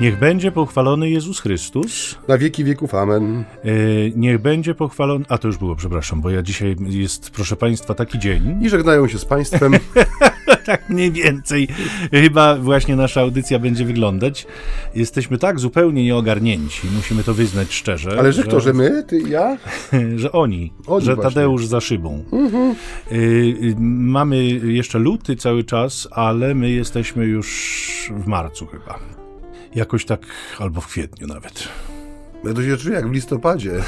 Niech będzie pochwalony Jezus Chrystus. Na wieki wieków, amen. Yy, niech będzie pochwalony. A to już było, przepraszam, bo ja dzisiaj jest, proszę Państwa, taki dzień. I żegnają się z Państwem. tak mniej więcej chyba właśnie nasza audycja będzie wyglądać. Jesteśmy tak zupełnie nieogarnięci, musimy to wyznać szczerze. Ale że, że kto, że my, ty i ja? że oni, oni że właśnie. Tadeusz za szybą. Mhm. Yy, mamy jeszcze luty cały czas, ale my jesteśmy już w marcu chyba. Jakoś tak, albo w kwietniu nawet. Ja to się czuję jak w listopadzie.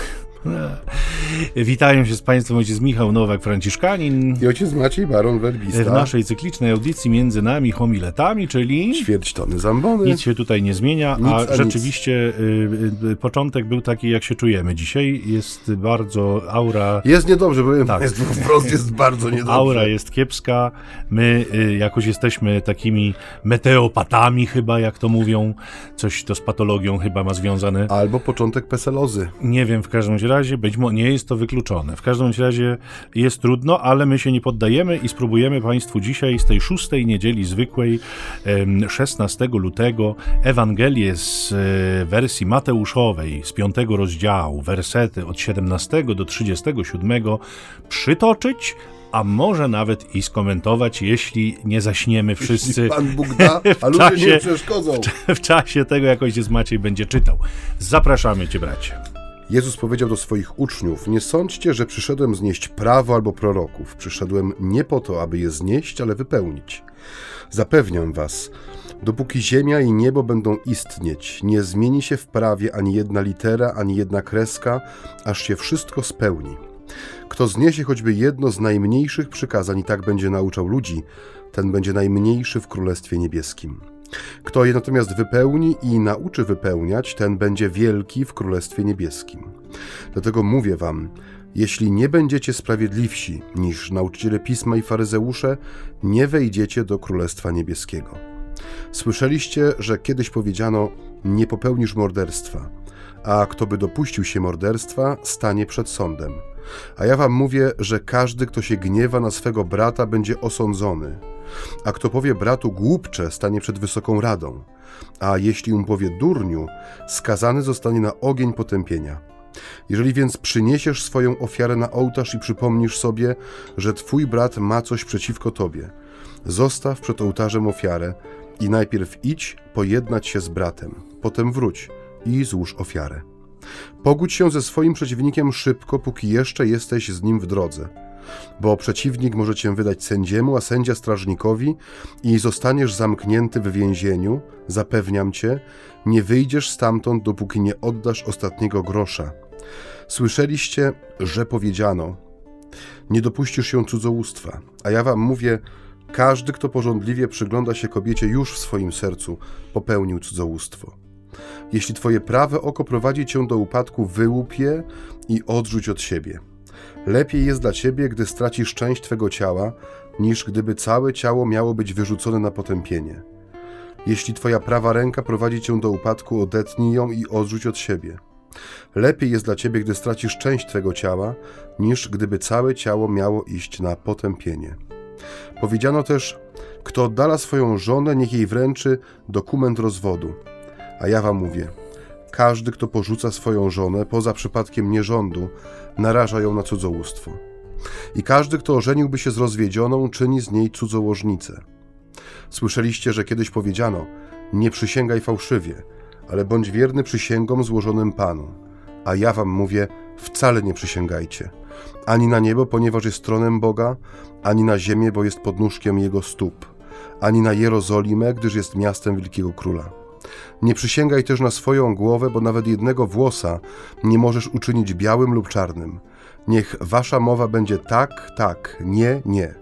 Witają się z Państwem ojciec Michał Nowak-Franciszkanin i ojciec Maciej Baron Werbista. W naszej cyklicznej audycji między nami homiletami, czyli... Ćwierć tony zambony. Nic się tutaj nie zmienia, nic, a, a rzeczywiście y, y, początek był taki, jak się czujemy. Dzisiaj jest bardzo aura... Jest niedobrze, powiem tak. jest wprost, jest bardzo niedobrze. Aura jest kiepska. My y, jakoś jesteśmy takimi meteopatami chyba, jak to mówią. Coś to z patologią chyba ma związane. Albo początek peselozy. Nie wiem, w każdym razie być może nie jest to wykluczone. W każdym razie jest trudno, ale my się nie poddajemy i spróbujemy Państwu dzisiaj z tej szóstej niedzieli zwykłej, 16 lutego, Ewangelię z e, wersji Mateuszowej, z piątego rozdziału, wersety od 17 do 37 przytoczyć, a może nawet i skomentować, jeśli nie zaśniemy wszyscy. Pan Bóg da, a ludzie czasie, nie przeszkodzą. W, w czasie tego, jak ojciec Maciej będzie czytał. Zapraszamy Cię, bracie. Jezus powiedział do swoich uczniów: Nie sądźcie, że przyszedłem znieść prawo albo proroków. Przyszedłem nie po to, aby je znieść, ale wypełnić. Zapewniam was, dopóki ziemia i niebo będą istnieć, nie zmieni się w prawie ani jedna litera, ani jedna kreska, aż się wszystko spełni. Kto zniesie choćby jedno z najmniejszych przykazań i tak będzie nauczał ludzi, ten będzie najmniejszy w Królestwie Niebieskim. Kto je natomiast wypełni i nauczy wypełniać, ten będzie wielki w Królestwie Niebieskim. Dlatego mówię wam, jeśli nie będziecie sprawiedliwsi niż nauczyciele pisma i faryzeusze, nie wejdziecie do Królestwa Niebieskiego. Słyszeliście, że kiedyś powiedziano: Nie popełnisz morderstwa, a kto by dopuścił się morderstwa, stanie przed sądem. A ja wam mówię, że każdy, kto się gniewa na swego brata, będzie osądzony. A kto powie bratu głupcze, stanie przed wysoką radą. A jeśli mu powie durniu, skazany zostanie na ogień potępienia. Jeżeli więc przyniesiesz swoją ofiarę na ołtarz i przypomnisz sobie, że twój brat ma coś przeciwko tobie, zostaw przed ołtarzem ofiarę i najpierw idź pojednać się z bratem, potem wróć i złóż ofiarę. Pogódź się ze swoim przeciwnikiem szybko, póki jeszcze jesteś z nim w drodze bo przeciwnik może cię wydać sędziemu, a sędzia strażnikowi i zostaniesz zamknięty w więzieniu, zapewniam cię, nie wyjdziesz stamtąd, dopóki nie oddasz ostatniego grosza. Słyszeliście, że powiedziano: Nie dopuścisz się cudzołóstwa, a ja wam mówię, każdy, kto porządliwie przygląda się kobiecie już w swoim sercu, popełnił cudzołóstwo. Jeśli twoje prawe oko prowadzi cię do upadku, wyłup je i odrzuć od siebie. Lepiej jest dla ciebie, gdy stracisz część twego ciała, niż gdyby całe ciało miało być wyrzucone na potępienie. Jeśli twoja prawa ręka prowadzi cię do upadku, odetnij ją i odrzuć od siebie. Lepiej jest dla ciebie, gdy stracisz część twego ciała, niż gdyby całe ciało miało iść na potępienie. Powiedziano też, kto oddala swoją żonę, niech jej wręczy dokument rozwodu. A ja wam mówię, każdy, kto porzuca swoją żonę poza przypadkiem nierządu, naraża ją na cudzołóstwo. I każdy, kto ożeniłby się z rozwiedzioną, czyni z niej cudzołożnicę. Słyszeliście, że kiedyś powiedziano: Nie przysięgaj fałszywie, ale bądź wierny przysięgom złożonym Panu. A ja wam mówię: wcale nie przysięgajcie. Ani na niebo, ponieważ jest tronem Boga, ani na ziemię, bo jest podnóżkiem jego stóp, ani na Jerozolimę, gdyż jest miastem wielkiego króla. Nie przysięgaj też na swoją głowę, bo nawet jednego włosa nie możesz uczynić białym lub czarnym. Niech wasza mowa będzie tak, tak, nie, nie,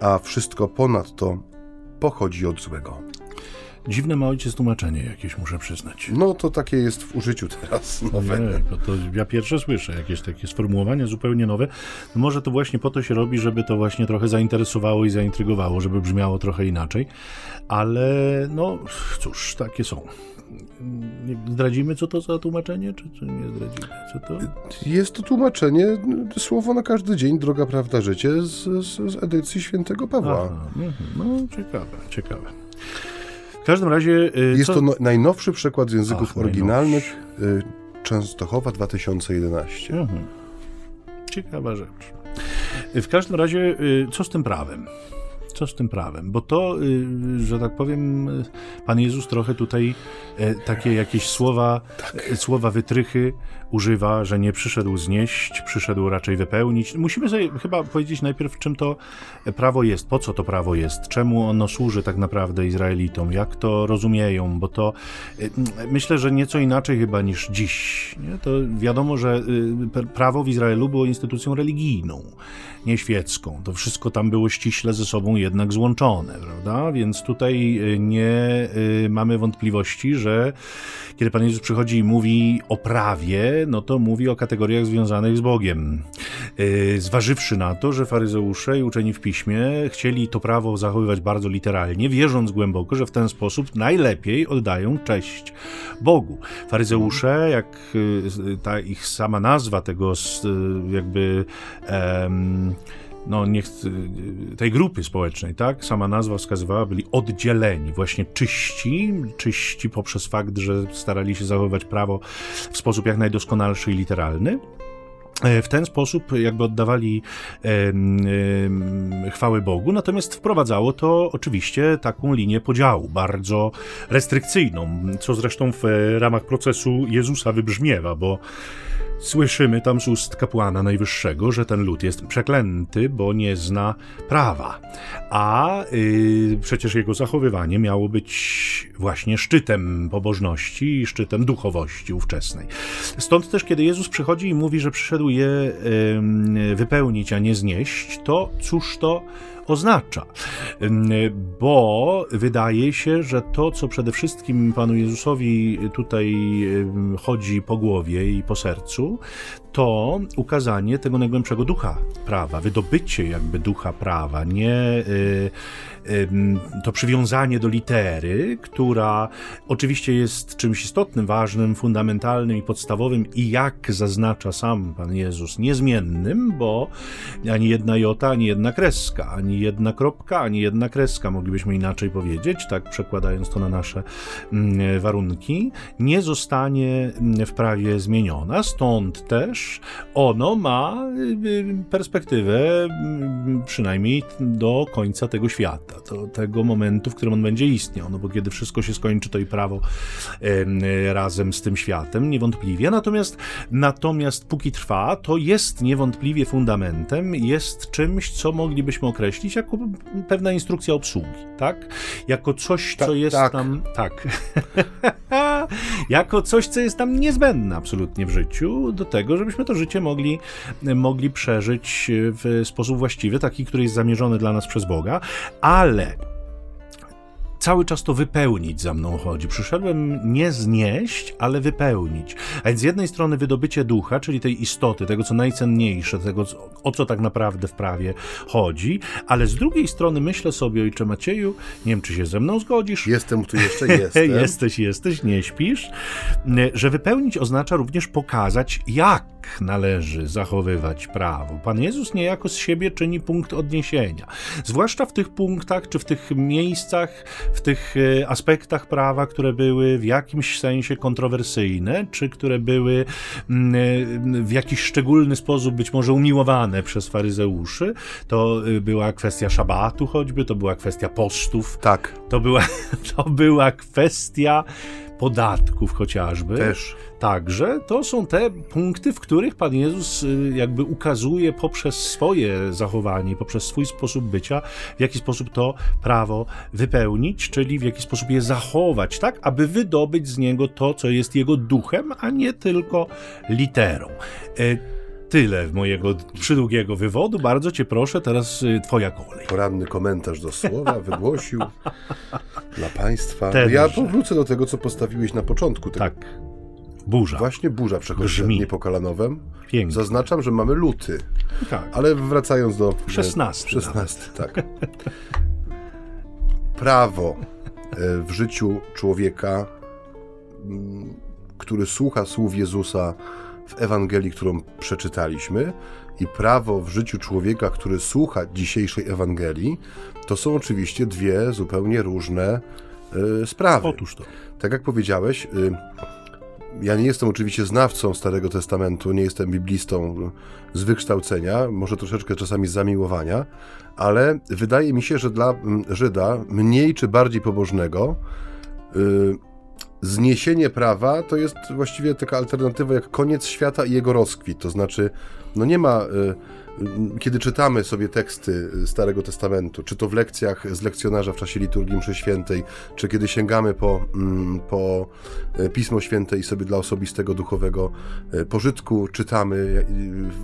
a wszystko ponadto pochodzi od złego. Dziwne ma ojciec tłumaczenie jakieś, muszę przyznać. No to takie jest w użyciu teraz. Nowe. Nie, to, ja pierwsze słyszę jakieś takie sformułowania zupełnie nowe. No może to właśnie po to się robi, żeby to właśnie trochę zainteresowało i zaintrygowało, żeby brzmiało trochę inaczej. Ale no cóż, takie są. Zdradzimy, co to za tłumaczenie, czy, czy nie zdradzimy? Co to? Jest to tłumaczenie, słowo na każdy dzień, droga prawda, życie z, z, z edycji świętego Pawła. Aha, mhm. no ciekawe, ciekawe. W każdym razie... Y, Jest co... to no, najnowszy przekład z języków Ach, oryginalnych y, Częstochowa 2011. Mhm. Ciekawa rzecz. W każdym razie, y, co z tym prawem? Co z tym prawem? Bo to, y, że tak powiem, Pan Jezus trochę tutaj takie jakieś słowa, tak. słowa wytrychy używa, że nie przyszedł znieść, przyszedł raczej wypełnić. Musimy sobie chyba powiedzieć najpierw, czym to prawo jest, po co to prawo jest, czemu ono służy tak naprawdę Izraelitom, jak to rozumieją, bo to y, myślę, że nieco inaczej chyba niż dziś. Nie? To wiadomo, że prawo w Izraelu było instytucją religijną nieświecką. To wszystko tam było ściśle ze sobą jednak złączone, prawda? Więc tutaj y, nie y, mamy wątpliwości, że kiedy Pan Jezus przychodzi i mówi o prawie, no to mówi o kategoriach związanych z Bogiem. Y, zważywszy na to, że faryzeusze i uczeni w piśmie chcieli to prawo zachowywać bardzo literalnie, wierząc głęboko, że w ten sposób najlepiej oddają cześć Bogu. Faryzeusze, jak ta ich sama nazwa tego jakby um, no niech tej grupy społecznej, tak, sama nazwa wskazywała, byli oddzieleni, właśnie czyści, czyści poprzez fakt, że starali się zachowywać prawo w sposób jak najdoskonalszy i literalny. E, w ten sposób jakby oddawali e, e, chwały Bogu, natomiast wprowadzało to oczywiście taką linię podziału, bardzo restrykcyjną, co zresztą w ramach procesu Jezusa wybrzmiewa, bo Słyszymy tam z ust kapłana najwyższego, że ten lud jest przeklęty, bo nie zna prawa. A yy, przecież jego zachowywanie miało być właśnie szczytem pobożności i szczytem duchowości ówczesnej. Stąd też, kiedy Jezus przychodzi i mówi, że przyszedł je yy, wypełnić, a nie znieść, to cóż to oznacza. Bo wydaje się, że to, co przede wszystkim Panu Jezusowi tutaj chodzi po głowie i po sercu, to ukazanie tego najgłębszego ducha prawa, wydobycie jakby ducha prawa, nie y, to przywiązanie do litery, która oczywiście jest czymś istotnym, ważnym, fundamentalnym i podstawowym i jak zaznacza sam Pan Jezus, niezmiennym, bo ani jedna jota, ani jedna kreska, ani jedna kropka, ani jedna kreska, moglibyśmy inaczej powiedzieć, tak przekładając to na nasze mm, warunki, nie zostanie w prawie zmieniona. Stąd też ono ma y, y, perspektywę mm, przynajmniej do końca tego świata do tego momentu, w którym on będzie istniał, no bo kiedy wszystko się skończy, to i prawo e, razem z tym światem, niewątpliwie. Natomiast, natomiast póki trwa, to jest niewątpliwie fundamentem, jest czymś, co moglibyśmy określić jako pewna instrukcja obsługi, tak? Jako coś, co Ta, jest tak. nam... Tak. jako coś, co jest nam niezbędne absolutnie w życiu, do tego, żebyśmy to życie mogli, mogli przeżyć w sposób właściwy, taki, który jest zamierzony dla nas przez Boga, ale cały czas to wypełnić za mną chodzi. Przyszedłem nie znieść, ale wypełnić. A więc z jednej strony wydobycie ducha, czyli tej istoty, tego co najcenniejsze, tego o co tak naprawdę w prawie chodzi, ale z drugiej strony myślę sobie, ojcze Macieju, nie wiem czy się ze mną zgodzisz. Jestem tu jeszcze, jestem. jesteś, jesteś, nie śpisz. Że wypełnić oznacza również pokazać, jak należy zachowywać prawo. Pan Jezus niejako z siebie czyni punkt odniesienia. Zwłaszcza w tych punktach, czy w tych miejscach, w tych e, aspektach prawa, które były w jakimś sensie kontrowersyjne, czy które były mm, e, w jakiś szczególny sposób być może umiłowane przez faryzeuszy. To e, była kwestia szabatu choćby, to była kwestia postów. Tak. To była, to była kwestia podatków chociażby. Też. Także to są te punkty, w których Pan Jezus y, jakby ukazuje poprzez swoje zachowanie, poprzez swój sposób bycia, w jaki sposób to prawo wypełnić, czyli w jaki sposób je zachować, tak, aby wydobyć z niego to, co jest jego duchem, a nie tylko literą. E, tyle mojego przydługiego wywodu. Bardzo cię proszę, teraz y, twoja kolej. Poranny komentarz do słowa wygłosił dla państwa. Tenże. Ja powrócę do tego, co postawiłeś na początku. Tego. Tak. Burza. Właśnie burza przechodzi Brzmi. po kalanowem. Pięknie. Zaznaczam, że mamy luty. Tak. Ale wracając do... 16. 16, tak. Prawo e, w życiu człowieka, który słucha słów Jezusa, w Ewangelii, którą przeczytaliśmy, i prawo w życiu człowieka, który słucha dzisiejszej Ewangelii, to są oczywiście dwie zupełnie różne y, sprawy. Otóż to. Tak jak powiedziałeś, y, ja nie jestem oczywiście znawcą Starego Testamentu, nie jestem biblistą z wykształcenia, może troszeczkę czasami z zamiłowania, ale wydaje mi się, że dla Żyda, mniej czy bardziej pobożnego, y, zniesienie prawa to jest właściwie taka alternatywa jak koniec świata i jego rozkwit. To znaczy, no nie ma y, kiedy czytamy sobie teksty Starego Testamentu, czy to w lekcjach z lekcjonarza w czasie liturgii mszy świętej, czy kiedy sięgamy po, mm, po e, Pismo Święte i sobie dla osobistego duchowego e, pożytku czytamy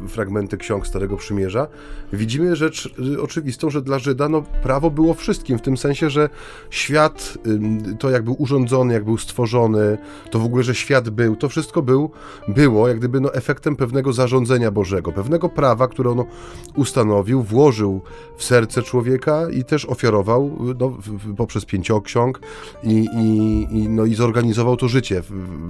e, fragmenty ksiąg Starego Przymierza, widzimy rzecz oczywistą, że dla Żyda no, prawo było wszystkim, w tym sensie, że świat, to jak był urządzony, jak był stworzony, to w ogóle, że świat był, to wszystko był, było jak gdyby no, efektem pewnego zarządzenia Bożego, pewnego prawa, które ustanowił, włożył w serce człowieka i też ofiarował no, poprzez pięcioksiąg i, i, i, no, i zorganizował to życie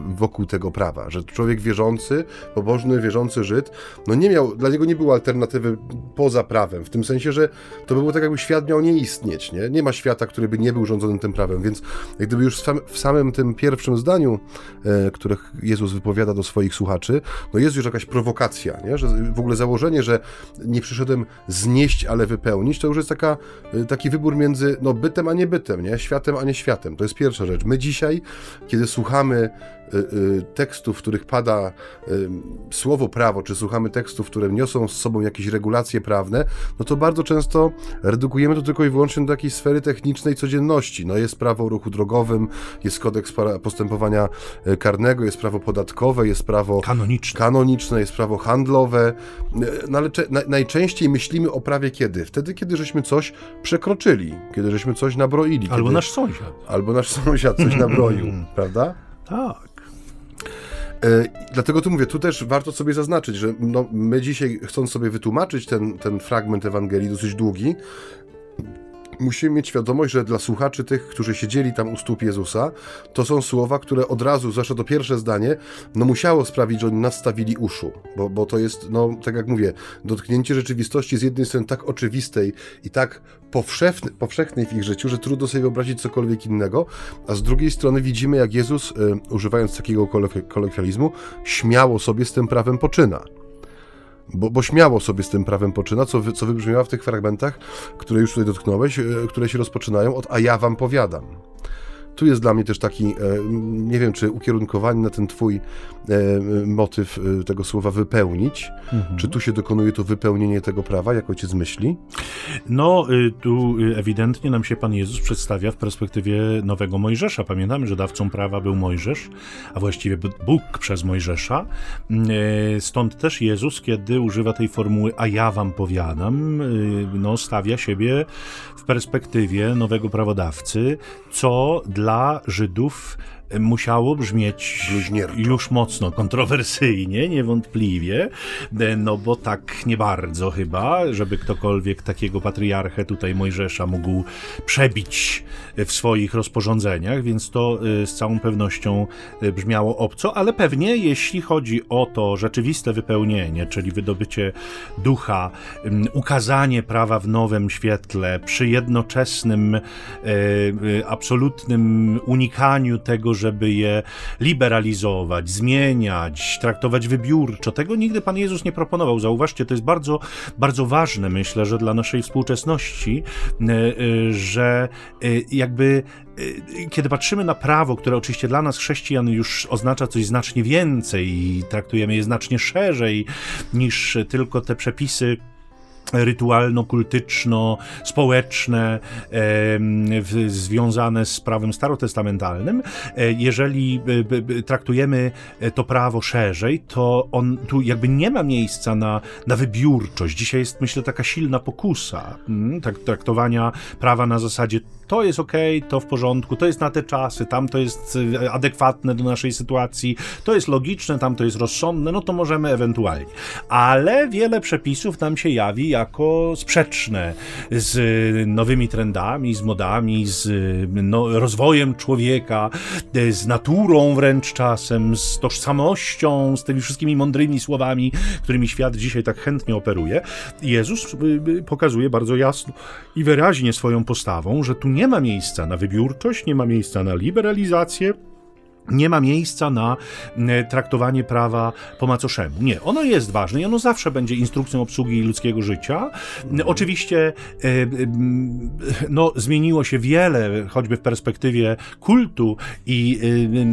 wokół tego prawa, że człowiek wierzący, pobożny, wierzący Żyd, no nie miał, dla niego nie było alternatywy poza prawem, w tym sensie, że to było tak jakby świat miał nie istnieć, nie? Nie ma świata, który by nie był rządzony tym prawem, więc jak gdyby już w samym tym pierwszym zdaniu, e, które Jezus wypowiada do swoich słuchaczy, no jest już jakaś prowokacja, nie? Że w ogóle założenie, że nie przyszedłem znieść, ale wypełnić, to już jest taka, y, taki wybór między no, bytem a nie bytem, nie? światem a nie światem. To jest pierwsza rzecz. My dzisiaj, kiedy słuchamy tekstów, w których pada y, słowo prawo, czy słuchamy tekstów, które niosą z sobą jakieś regulacje prawne, no to bardzo często redukujemy to tylko i wyłącznie do takiej sfery technicznej codzienności. No jest prawo o ruchu drogowym, jest kodeks postępowania karnego, jest prawo podatkowe, jest prawo kanoniczne, kanoniczne jest prawo handlowe, no ale na, najczęściej myślimy o prawie kiedy? Wtedy, kiedy żeśmy coś przekroczyli, kiedy żeśmy coś nabroili. Albo kiedy... nasz sąsiad. Albo nasz sąsiad coś nabroił, prawda? Tak. E, dlatego tu mówię, tu też warto sobie zaznaczyć, że no, my dzisiaj, chcąc sobie wytłumaczyć ten, ten fragment Ewangelii, dosyć długi, musimy mieć świadomość, że dla słuchaczy tych, którzy siedzieli tam u stóp Jezusa, to są słowa, które od razu, zwłaszcza to pierwsze zdanie, no musiało sprawić, że oni nastawili uszu, bo, bo to jest, no tak jak mówię, dotknięcie rzeczywistości z jednej strony tak oczywistej i tak powszechny, powszechnej w ich życiu, że trudno sobie wyobrazić cokolwiek innego, a z drugiej strony widzimy, jak Jezus, y, używając takiego kolokwializmu, śmiało sobie z tym prawem poczyna bo, bo śmiało sobie z tym prawem poczyna, co, co wybrzmiewa w tych fragmentach, które już tutaj dotknąłeś, e, które się rozpoczynają od a ja wam powiadam tu jest dla mnie też taki, e, nie wiem, czy ukierunkowany na ten twój e, motyw e, tego słowa wypełnić. Mhm. Czy tu się dokonuje to wypełnienie tego prawa, jak ojciec myśli? No, y, tu y, ewidentnie nam się Pan Jezus przedstawia w perspektywie nowego Mojżesza. Pamiętamy, że dawcą prawa był Mojżesz, a właściwie Bóg przez Mojżesza. Mm, stąd też Jezus, kiedy używa tej formuły, a ja wam powiadam, y, no, stawia siebie w perspektywie nowego prawodawcy, co dla dla Żydów musiało brzmieć już mocno kontrowersyjnie, niewątpliwie, no bo tak nie bardzo chyba, żeby ktokolwiek takiego patriarchę tutaj Mojżesza mógł przebić w swoich rozporządzeniach, więc to y, z całą pewnością y, brzmiało obco, ale pewnie jeśli chodzi o to rzeczywiste wypełnienie, czyli wydobycie ducha, ukazanie prawa w nowym świetle, przy jednoczesnym, y, absolutnym unikaniu tego, żeby je liberalizować, zmieniać, traktować wybiórczo. Tego nigdy Pan Jezus nie proponował. Zauważcie, to jest bardzo, bardzo ważne, myślę, że dla naszej współczesności, e, e, że e, jakby kiedy patrzymy na prawo, które oczywiście dla nas, chrześcijan, już oznacza coś znacznie więcej i traktujemy je znacznie szerzej niż tylko te przepisy, rytualno-kultyczno-społeczne e, związane z prawem starotestamentalnym. E, jeżeli e, traktujemy to prawo szerzej, to on tu jakby nie ma miejsca na, na wybiórczość. Dzisiaj jest, myślę, taka silna pokusa mm, tak, traktowania prawa na zasadzie to jest ok, to w porządku, to jest na te czasy, tam to jest adekwatne do naszej sytuacji, to jest logiczne, tam to jest rozsądne, no to możemy ewentualnie. Ale wiele przepisów nam się jawi jako sprzeczne z nowymi trendami, z modami, z no, rozwojem człowieka, z naturą wręcz czasem, z tożsamością, z tymi wszystkimi mądrymi słowami, którymi świat dzisiaj tak chętnie operuje. Jezus y, y, pokazuje bardzo jasno i wyraźnie swoją postawą, że tu nie ma miejsca na wybiórczość, nie ma miejsca na liberalizację, nie ma miejsca na traktowanie prawa po macoszemu. Nie, ono jest ważne i ono zawsze będzie instrukcją obsługi ludzkiego życia. Oczywiście e, no, zmieniło się wiele, choćby w perspektywie kultu i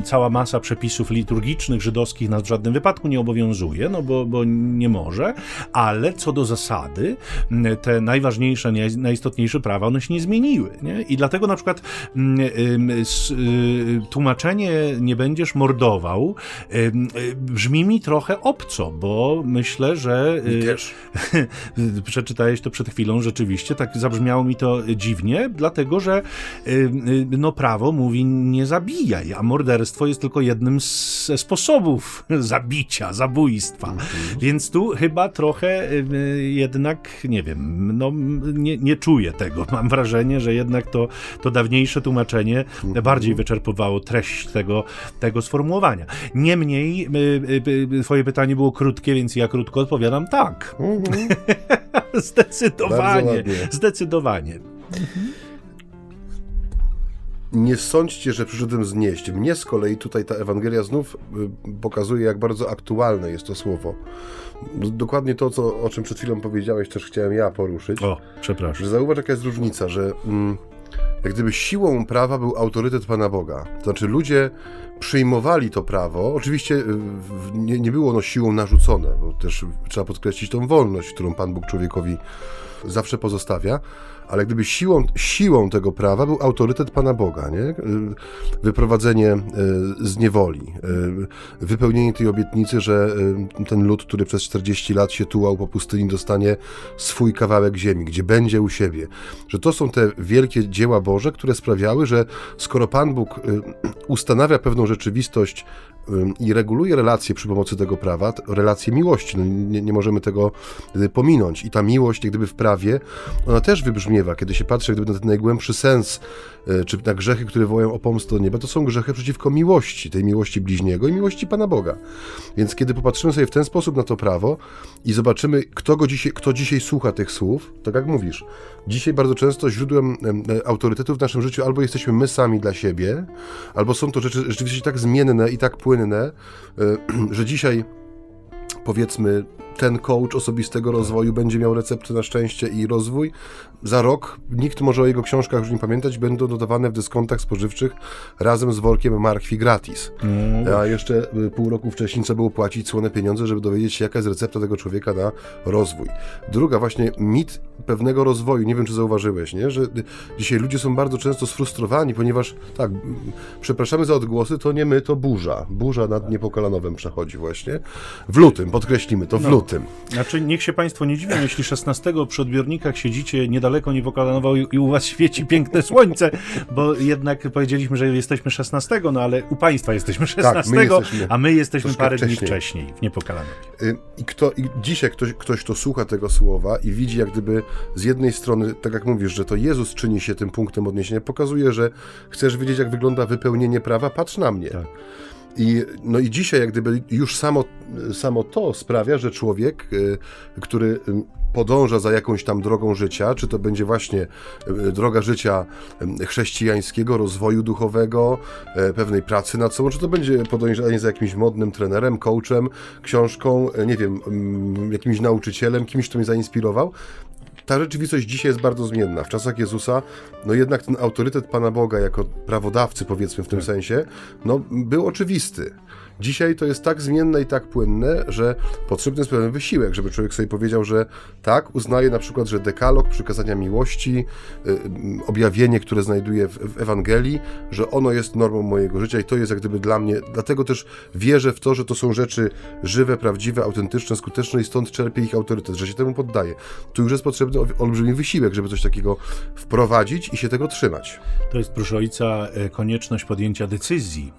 cała masa przepisów liturgicznych żydowskich nas w żadnym wypadku nie obowiązuje, no bo, bo nie może, ale co do zasady, te najważniejsze, najistotniejsze prawa, one się nie zmieniły. Nie? I dlatego na przykład tłumaczenie nie będziesz mordował, brzmi mi trochę obco, bo myślę, że. Y, też. Przeczytałeś to przed chwilą, rzeczywiście, tak zabrzmiało mi to dziwnie, dlatego że y, no, prawo mówi nie zabijaj, a morderstwo jest tylko jednym ze sposobów zabicia, zabójstwa. Mhm. Więc tu chyba trochę jednak, nie wiem, no, nie, nie czuję tego. Mam wrażenie, że jednak to, to dawniejsze tłumaczenie mhm. bardziej wyczerpywało treść tego, tego sformułowania. Niemniej y, y, y, twoje pytanie było krótkie, więc ja krótko odpowiadam tak. Mhm. zdecydowanie. Zdecydowanie. Nie sądźcie, że przyszedłem znieść. Mnie z kolei tutaj ta Ewangelia znów pokazuje, jak bardzo aktualne jest to słowo. Dokładnie to, co, o czym przed chwilą powiedziałeś, też chciałem ja poruszyć. O, przepraszam. Że zauważ, jaka jest różnica, że mm, jak gdyby siłą prawa był autorytet Pana Boga. To znaczy ludzie przyjmowali to prawo. Oczywiście y, nie, nie było ono siłą narzucone, bo też trzeba podkreślić tą wolność, którą Pan Bóg człowiekowi zawsze pozostawia ale gdyby siłą, siłą tego prawa był autorytet Pana Boga, nie? wyprowadzenie e, z niewoli, e, wypełnienie tej obietnicy, że ten lud, który przez 40 lat się tułał po pustyni, dostanie swój kawałek ziemi, gdzie będzie u siebie. Że to są te wielkie dzieła Boże, które sprawiały, że skoro Pan Bóg ustanawia pewną rzeczywistość i reguluje relacje przy pomocy tego prawa, relacje miłości, no nie, nie możemy tego pominąć. I ta miłość, jak gdyby w prawie, ona też wybrzmiewa kiedy się patrzy gdyby na ten najgłębszy sens, e, czy na grzechy, które wołają o pomstę do nieba, to są grzechy przeciwko miłości, tej miłości bliźniego i miłości Pana Boga. Więc kiedy popatrzymy sobie w ten sposób na to prawo i zobaczymy, kto, go dzisiaj, kto dzisiaj słucha tych słów, tak jak mówisz, dzisiaj bardzo często źródłem e, autorytetu w naszym życiu albo jesteśmy my sami dla siebie, albo są to rzeczy rzeczywiście tak zmienne i tak płynne, e, że dzisiaj powiedzmy ten coach osobistego rozwoju będzie miał recepty na szczęście i rozwój. Za rok nikt może o jego książkach już nie pamiętać, będą dodawane w dyskontach spożywczych razem z workiem markwi gratis. Mm. A jeszcze y, pół roku wcześniej trzeba było płacić słone pieniądze, żeby dowiedzieć się, jaka jest recepta tego człowieka na rozwój. Druga właśnie mit pewnego rozwoju, nie wiem czy zauważyłeś, nie? że dzisiaj ludzie są bardzo często sfrustrowani, ponieważ tak, przepraszamy za odgłosy, to nie my, to burza. Burza nad Niepokolanowem przechodzi właśnie. W lutym, podkreślimy to, w no. lutym lutym. Znaczy, niech się Państwo nie dziwią, jeśli 16 przy odbiornikach siedzicie niedaleko Niewokanowa i u Was świeci piękne słońce, bo jednak powiedzieliśmy, że jesteśmy 16, no ale u Państwa jesteśmy 16, tak, my jesteśmy a my jesteśmy parę wcześniej. dni wcześniej w Niepokalanej. Y, I, kto, I dzisiaj ktoś, ktoś, kto słucha tego słowa i widzi jak gdyby z jednej strony, tak jak mówisz, że to Jezus czyni się tym punktem odniesienia, pokazuje, że chcesz wiedzieć, jak wygląda wypełnienie prawa, patrz na mnie. Tak. I, no i dzisiaj, jak gdyby już samo, samo to sprawia, że człowiek, y, który podąża za jakąś tam drogą życia, czy to będzie właśnie y, droga życia chrześcijańskiego, rozwoju duchowego, pewnej pracy nad sobą, czy to będzie podążanie za jakimś modnym trenerem, coachem, książką, nie wiem, jakimś nauczycielem, kimś, kto mnie zainspirował, ta rzeczywistość dzisiaj jest bardzo zmienna. W czasach Jezusa, no jednak ten autorytet Pana Boga jako prawodawcy, powiedzmy w tym tak. sensie, no był oczywisty. Dzisiaj to jest tak zmienne i tak płynne, że potrzebny jest pewien wysiłek, żeby człowiek sobie powiedział, że tak, uznaje na przykład, że dekalog, przykazania miłości, y, objawienie, które znajduję w, Ewangelii, że ono jest normą mojego życia i to jest jak gdyby dla mnie, dlatego też wierzę w to, że to są rzeczy żywe, prawdziwe, autentyczne, skuteczne i stąd czerpię ich autorytet, że się temu poddaję. Tu już jest potrzebny olbrzymi wysiłek, żeby coś takiego wprowadzić i się tego trzymać. To jest, proszę ojca, e, konieczność podjęcia decyzji.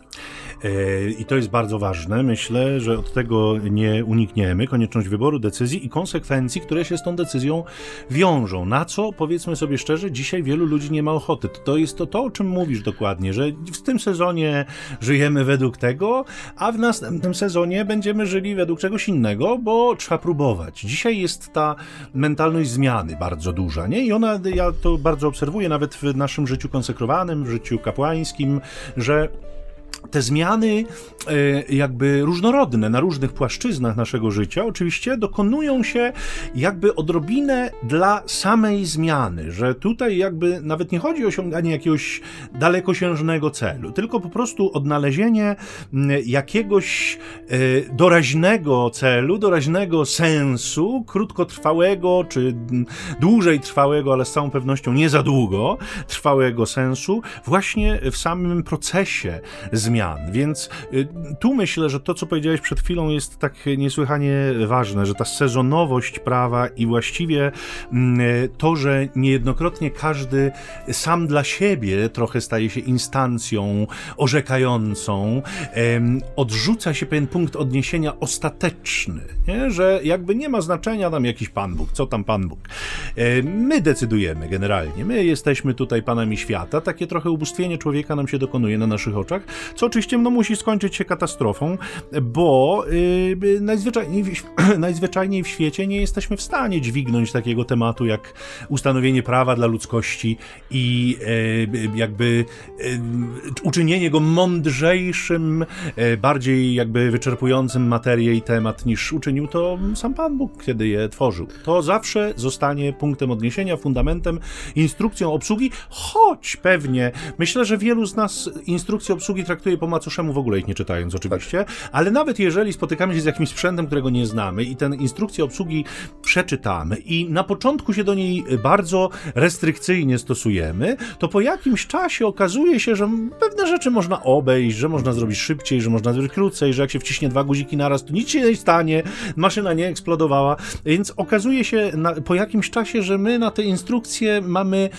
E, I to jest bardzo bardzo ważne. Myślę, że od tego nie unikniemy. Konieczność wyboru decyzji i konsekwencji, które się z tą decyzją wiążą. Na co, powiedzmy sobie szczerze, dzisiaj wielu ludzi nie ma ochoty. To jest to, to o czym mówisz dokładnie, że w tym sezonie żyjemy według tego, a w następnym sezonie będziemy żyli według czegoś innego, bo trzeba próbować. Dzisiaj jest ta mentalność zmiany bardzo duża, nie? I ona, ja to bardzo obserwuję nawet w naszym życiu konsekrowanym, w życiu kapłańskim, że te zmiany, e, jakby różnorodne na różnych płaszczyznach naszego życia, oczywiście dokonują się jakby odrobinę dla samej zmiany, że tutaj jakby nawet nie chodzi o osiąganie jakiegoś dalekosiężnego celu, tylko po prostu odnalezienie jakiegoś e, doraźnego celu, doraźnego sensu, krótkotrwałego czy dłużej trwałego, ale z całą pewnością nie za długo trwałego sensu, właśnie w samym procesie zmian. Więc y, tu myślę, że to, co powiedziałeś przed chwilą, jest tak niesłychanie ważne, że ta sezonowość prawa i właściwie mm, to, że niejednokrotnie każdy sam dla siebie trochę staje się instancją orzekającą, odrzuca się pewien punkt odniesienia ostateczny, nie? że jakby nie ma znaczenia tam jakiś Pan Bóg, co tam Pan Bóg. My decydujemy generalnie, my jesteśmy tutaj Panami Świata, takie trochę ubóstwienie człowieka nam się dokonuje na naszych oczach, co oczywiście no, musi skończyć się katastrofą, bo yy, najzwyczajniej, w, najzwyczajniej w świecie nie jesteśmy w stanie dźwignąć takiego tematu jak ustanowienie prawa dla ludzkości i yy, jakby yy, uczynienie go mądrzejszym, yy, bardziej jakby wyczerpującym materię i temat niż uczynił to sam Pan Bóg, kiedy je tworzył. To zawsze zostanie punktem odniesienia, fundamentem, instrukcją obsługi, choć pewnie myślę, że wielu z nas instrukcję obsługi traktuje po macoszemu w ogóle ich nie czytając oczywiście, tak. ale nawet jeżeli spotykamy się z jakimś sprzętem, którego nie znamy i tę instrukcję obsługi przeczytamy i na początku się do niej bardzo restrykcyjnie stosujemy, to po jakimś czasie okazuje się, że pewne rzeczy można obejść, że można zrobić szybciej, że można zrobić krócej, że jak się wciśnie dwa guziki naraz, to nic się nie stanie, maszyna nie eksplodowała, więc okazuje się na, po jakimś czasie, że my na te instrukcje mamy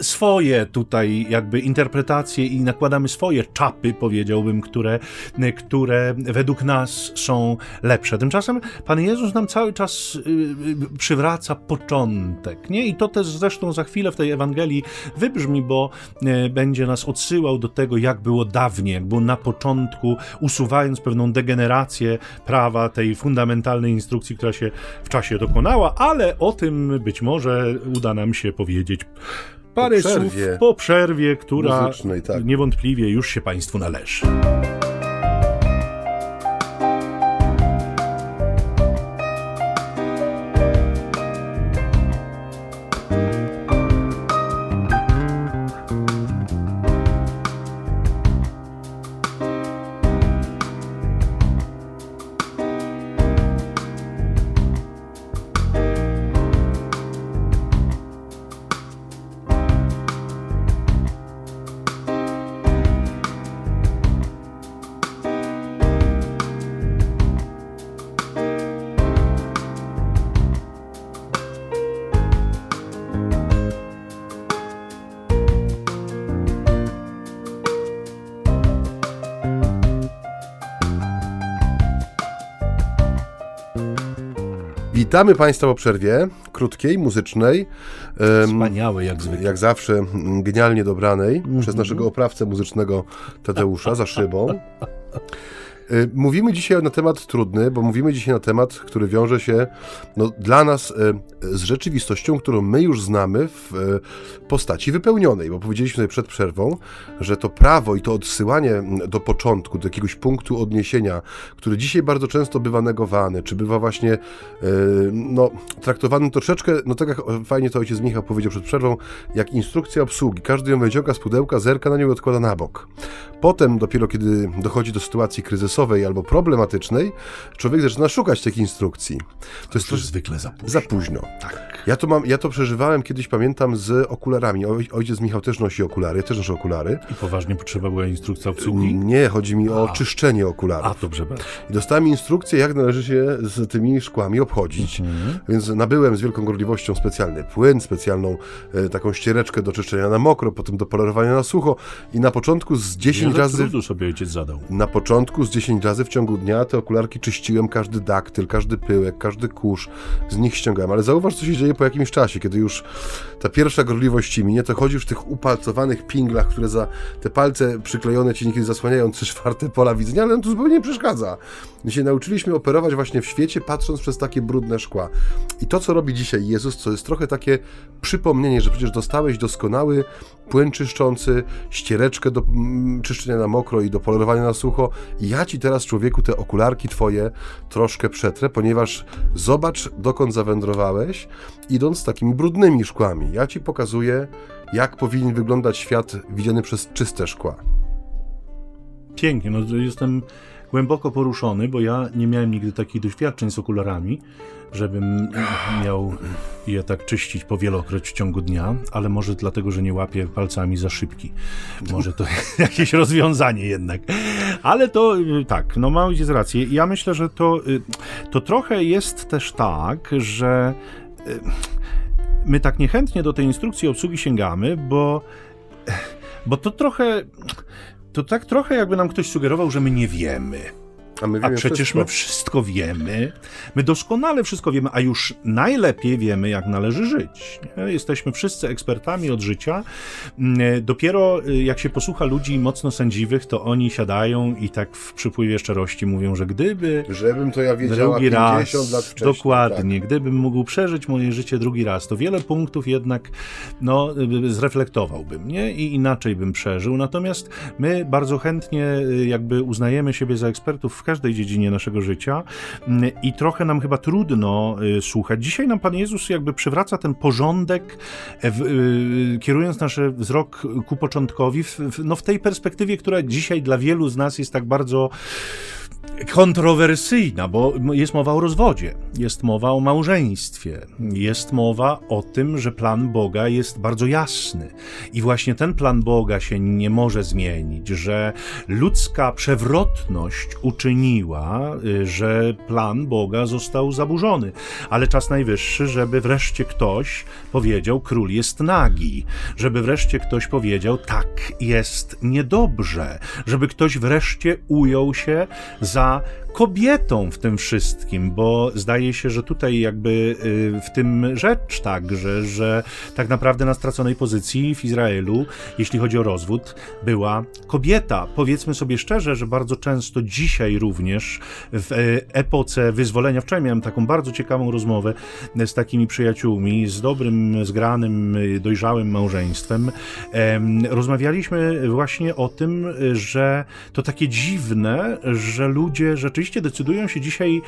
swoje tutaj jakby interpretacje i nakładamy swoje czapy, powiedziałbym, które, które według nas są lepsze. Tymczasem Pan Jezus nam cały czas y, y, przywraca początek, nie? I to też zresztą za chwilę w tej Ewangelii wybrzmi, bo y, będzie nas odsyłał do tego, jak było dawniej, jak było na początku, usuwając pewną degenerację prawa, tej fundamentalnej instrukcji, która się w czasie dokonała, ale o tym być może uda nam się powiedzieć parę po słów po przerwie, która tak. niewątpliwie już się Państwu należy. Witamy Państwa po przerwie, krótkiej, muzycznej. Wspaniałej jak zwykle. Jak zawsze, genialnie dobranej mm -hmm. przez naszego oprawcę muzycznego Tadeusza za szybą. Y, mówimy dzisiaj na temat trudny, bo mówimy dzisiaj na temat, który wiąże się no, dla nas y, z rzeczywistością, którą my już znamy w y, postaci wypełnionej, bo powiedzieliśmy sobie przed przerwą, że to prawo i to odsyłanie do początku, do jakiegoś punktu odniesienia, który dzisiaj bardzo często bywa negowany, czy bywa właśnie no, traktowany troszeczkę, no tak jak fajnie to ojciec Michał powiedział przed przerwą, jak instrukcja obsługi. Każdy ją wyciąga z pudełka, zerka na nią i odkłada na bok. Potem dopiero, kiedy dochodzi do sytuacji kryzysowej albo problematycznej, człowiek zaczyna szukać tych instrukcji. To jest to zwykle za późno. Za późno. Tak. Ja to, mam, ja to przeżywałem kiedyś, pamiętam, z okularami. ojciec Michał też nosi okulary, ja też noszę okulary. I poważnie potrzeba była instrukcja obsługi? Nie, chodzi mi o A. czyszczenie okularów. A, dobrze bardzo. I dostałem instrukcję, jak należy się z tymi szkłami obchodzić. Mhm. Więc nabyłem z wielką gorliwością specjalny płyn, specjalną e, taką ściereczkę do czyszczenia na mokro, potem do polerowania na sucho i na początku z 10 razy... sobie ojciec zadał. Na początku z 10 10 razy w ciągu dnia te okularki czyściłem, każdy daktyl, każdy pyłek, każdy kurz, z nich ściągałem. Ale zauważ, co się dzieje po jakimś czasie, kiedy już ta pierwsza gorliwość ci minie, to chodzisz w tych upalcowanych pinglach, które za te palce przyklejone ci niekiedy zasłaniają trzy czwarte pola widzenia, ale to zupełnie nie przeszkadza. My się nauczyliśmy operować właśnie w świecie, patrząc przez takie brudne szkła. I to, co robi dzisiaj Jezus, to jest trochę takie przypomnienie, że przecież dostałeś doskonały płyn czyszczący, ściereczkę do mm, czyszczenia na mokro i do polerowania na sucho. Ja ci teraz, człowieku, te okularki twoje troszkę przetrę, ponieważ zobacz, dokąd zawędrowałeś, idąc takimi brudnymi szkłami. Ja ci pokazuję, jak powinien wyglądać świat widziany przez czyste szkła. Pięknie, no jestem głęboko poruszony, bo ja nie miałem nigdy takich doświadczeń z okularami, żebym miał je tak czyścić po wielokroć w ciągu dnia, ale może dlatego, że nie łapię palcami za szybki. Może to jakieś rozwiązanie jednak. Ale to tak, no ma ojciec rację. Ja myślę, że to, to trochę jest też tak, że my tak niechętnie do tej instrukcji obsługi sięgamy, bo, bo to trochę to tak trochę jakby nam ktoś sugerował, że my nie wiemy. A, a przecież wszystko. my wszystko wiemy. My doskonale wszystko wiemy, a już najlepiej wiemy, jak należy żyć. Nie? Jesteśmy wszyscy ekspertami od życia. Mm, dopiero y, jak się posłucha ludzi mocno sędziwych, to oni siadają i tak w przypływie szczerości mówią, że gdyby. Żebym to ja wiedziała drugi raz, lat wcześniej. Dokładnie. Tak. Gdybym mógł przeżyć moje życie drugi raz, to wiele punktów jednak no, y, zreflektowałbym nie? i inaczej bym przeżył. Natomiast my bardzo chętnie jakby uznajemy siebie za ekspertów w każdej dziedzinie naszego życia mm, i trochę nam chyba trudno y, słuchać. Dzisiaj nam Pan Jezus jakby przywraca ten porządek, e, y, kierując nasz wzrok ku początkowi, w, no w tej perspektywie, która dzisiaj dla wielu z nas jest tak bardzo kontrowersyjna, bo jest mowa o rozwodzie, jest mowa o małżeństwie, jest mowa o tym, że plan Boga jest bardzo jasny. I właśnie ten plan Boga się nie może zmienić, że ludzka przewrotność uczyniła, y, że plan Boga został zaburzony, ale czas najwyższy, żeby wreszcie ktoś powiedział, król jest nagi, żeby wreszcie ktoś powiedział, tak jest niedobrze, żeby ktoś wreszcie ujął się za kobietą w tym wszystkim, bo zdaje się, że tutaj jakby y, w tym rzecz także, że tak naprawdę na straconej pozycji w Izraelu, jeśli chodzi o rozwód, była kobieta. Powiedzmy sobie szczerze, że bardzo często dzisiaj również w y, epoce wyzwolenia, wczoraj miałem taką bardzo ciekawą rozmowę z takimi przyjaciółmi, z dobrym, zgranym, dojrzałym małżeństwem. Rozmawialiśmy właśnie o tym, że to takie dziwne, że ludzie rzeczywiście rzeczywiście decydują się dzisiaj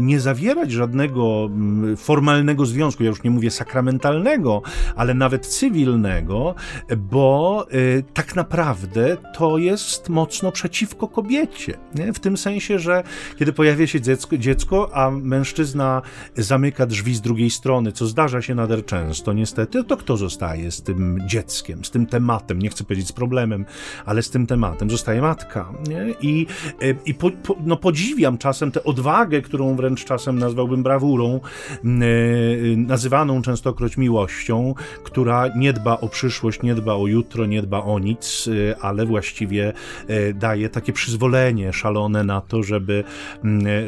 nie zawierać żadnego mm, formalnego związku, ja już nie mówię sakramentalnego, ale nawet cywilnego, bo e, tak naprawdę to jest mocno przeciwko kobiecie. Nie? W tym sensie, że kiedy pojawia się dziecko, dziecko, a mężczyzna zamyka drzwi z drugiej strony, co zdarza się nader często, niestety, to kto zostaje z tym dzieckiem, z tym tematem, nie chcę powiedzieć z problemem, ale z tym tematem, zostaje matka. Nie? I, e, i po, po, no, podziwiam czasem tę odwagę, którą wręcz czasem nazwałbym brawurą, e, nazywaną częstokroć miłością, która nie dba o przyszłość, nie dba o jutro, nie dba o nic, e, ale właściwie daje takie przyzwolenie szalone na to, żeby,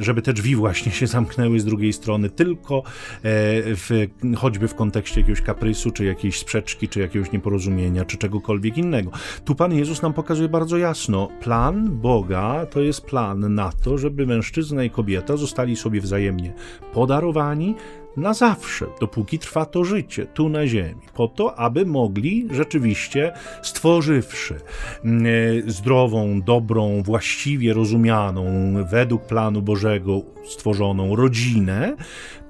żeby te drzwi właśnie się zamknęły z drugiej strony, tylko w, choćby w kontekście jakiegoś kaprysu, czy jakiejś sprzeczki, czy jakiegoś nieporozumienia, czy czegokolwiek innego. Tu Pan Jezus nam pokazuje bardzo jasno, plan Boga to jest plan na to, żeby mężczyzna i kobieta zostali sobie wzajemnie podarowani na zawsze, dopóki trwa to życie tu na Ziemi, po to, aby mogli rzeczywiście, stworzywszy mm, e, zdrową, dobrą, właściwie rozumianą, według planu Bożego stworzoną rodzinę,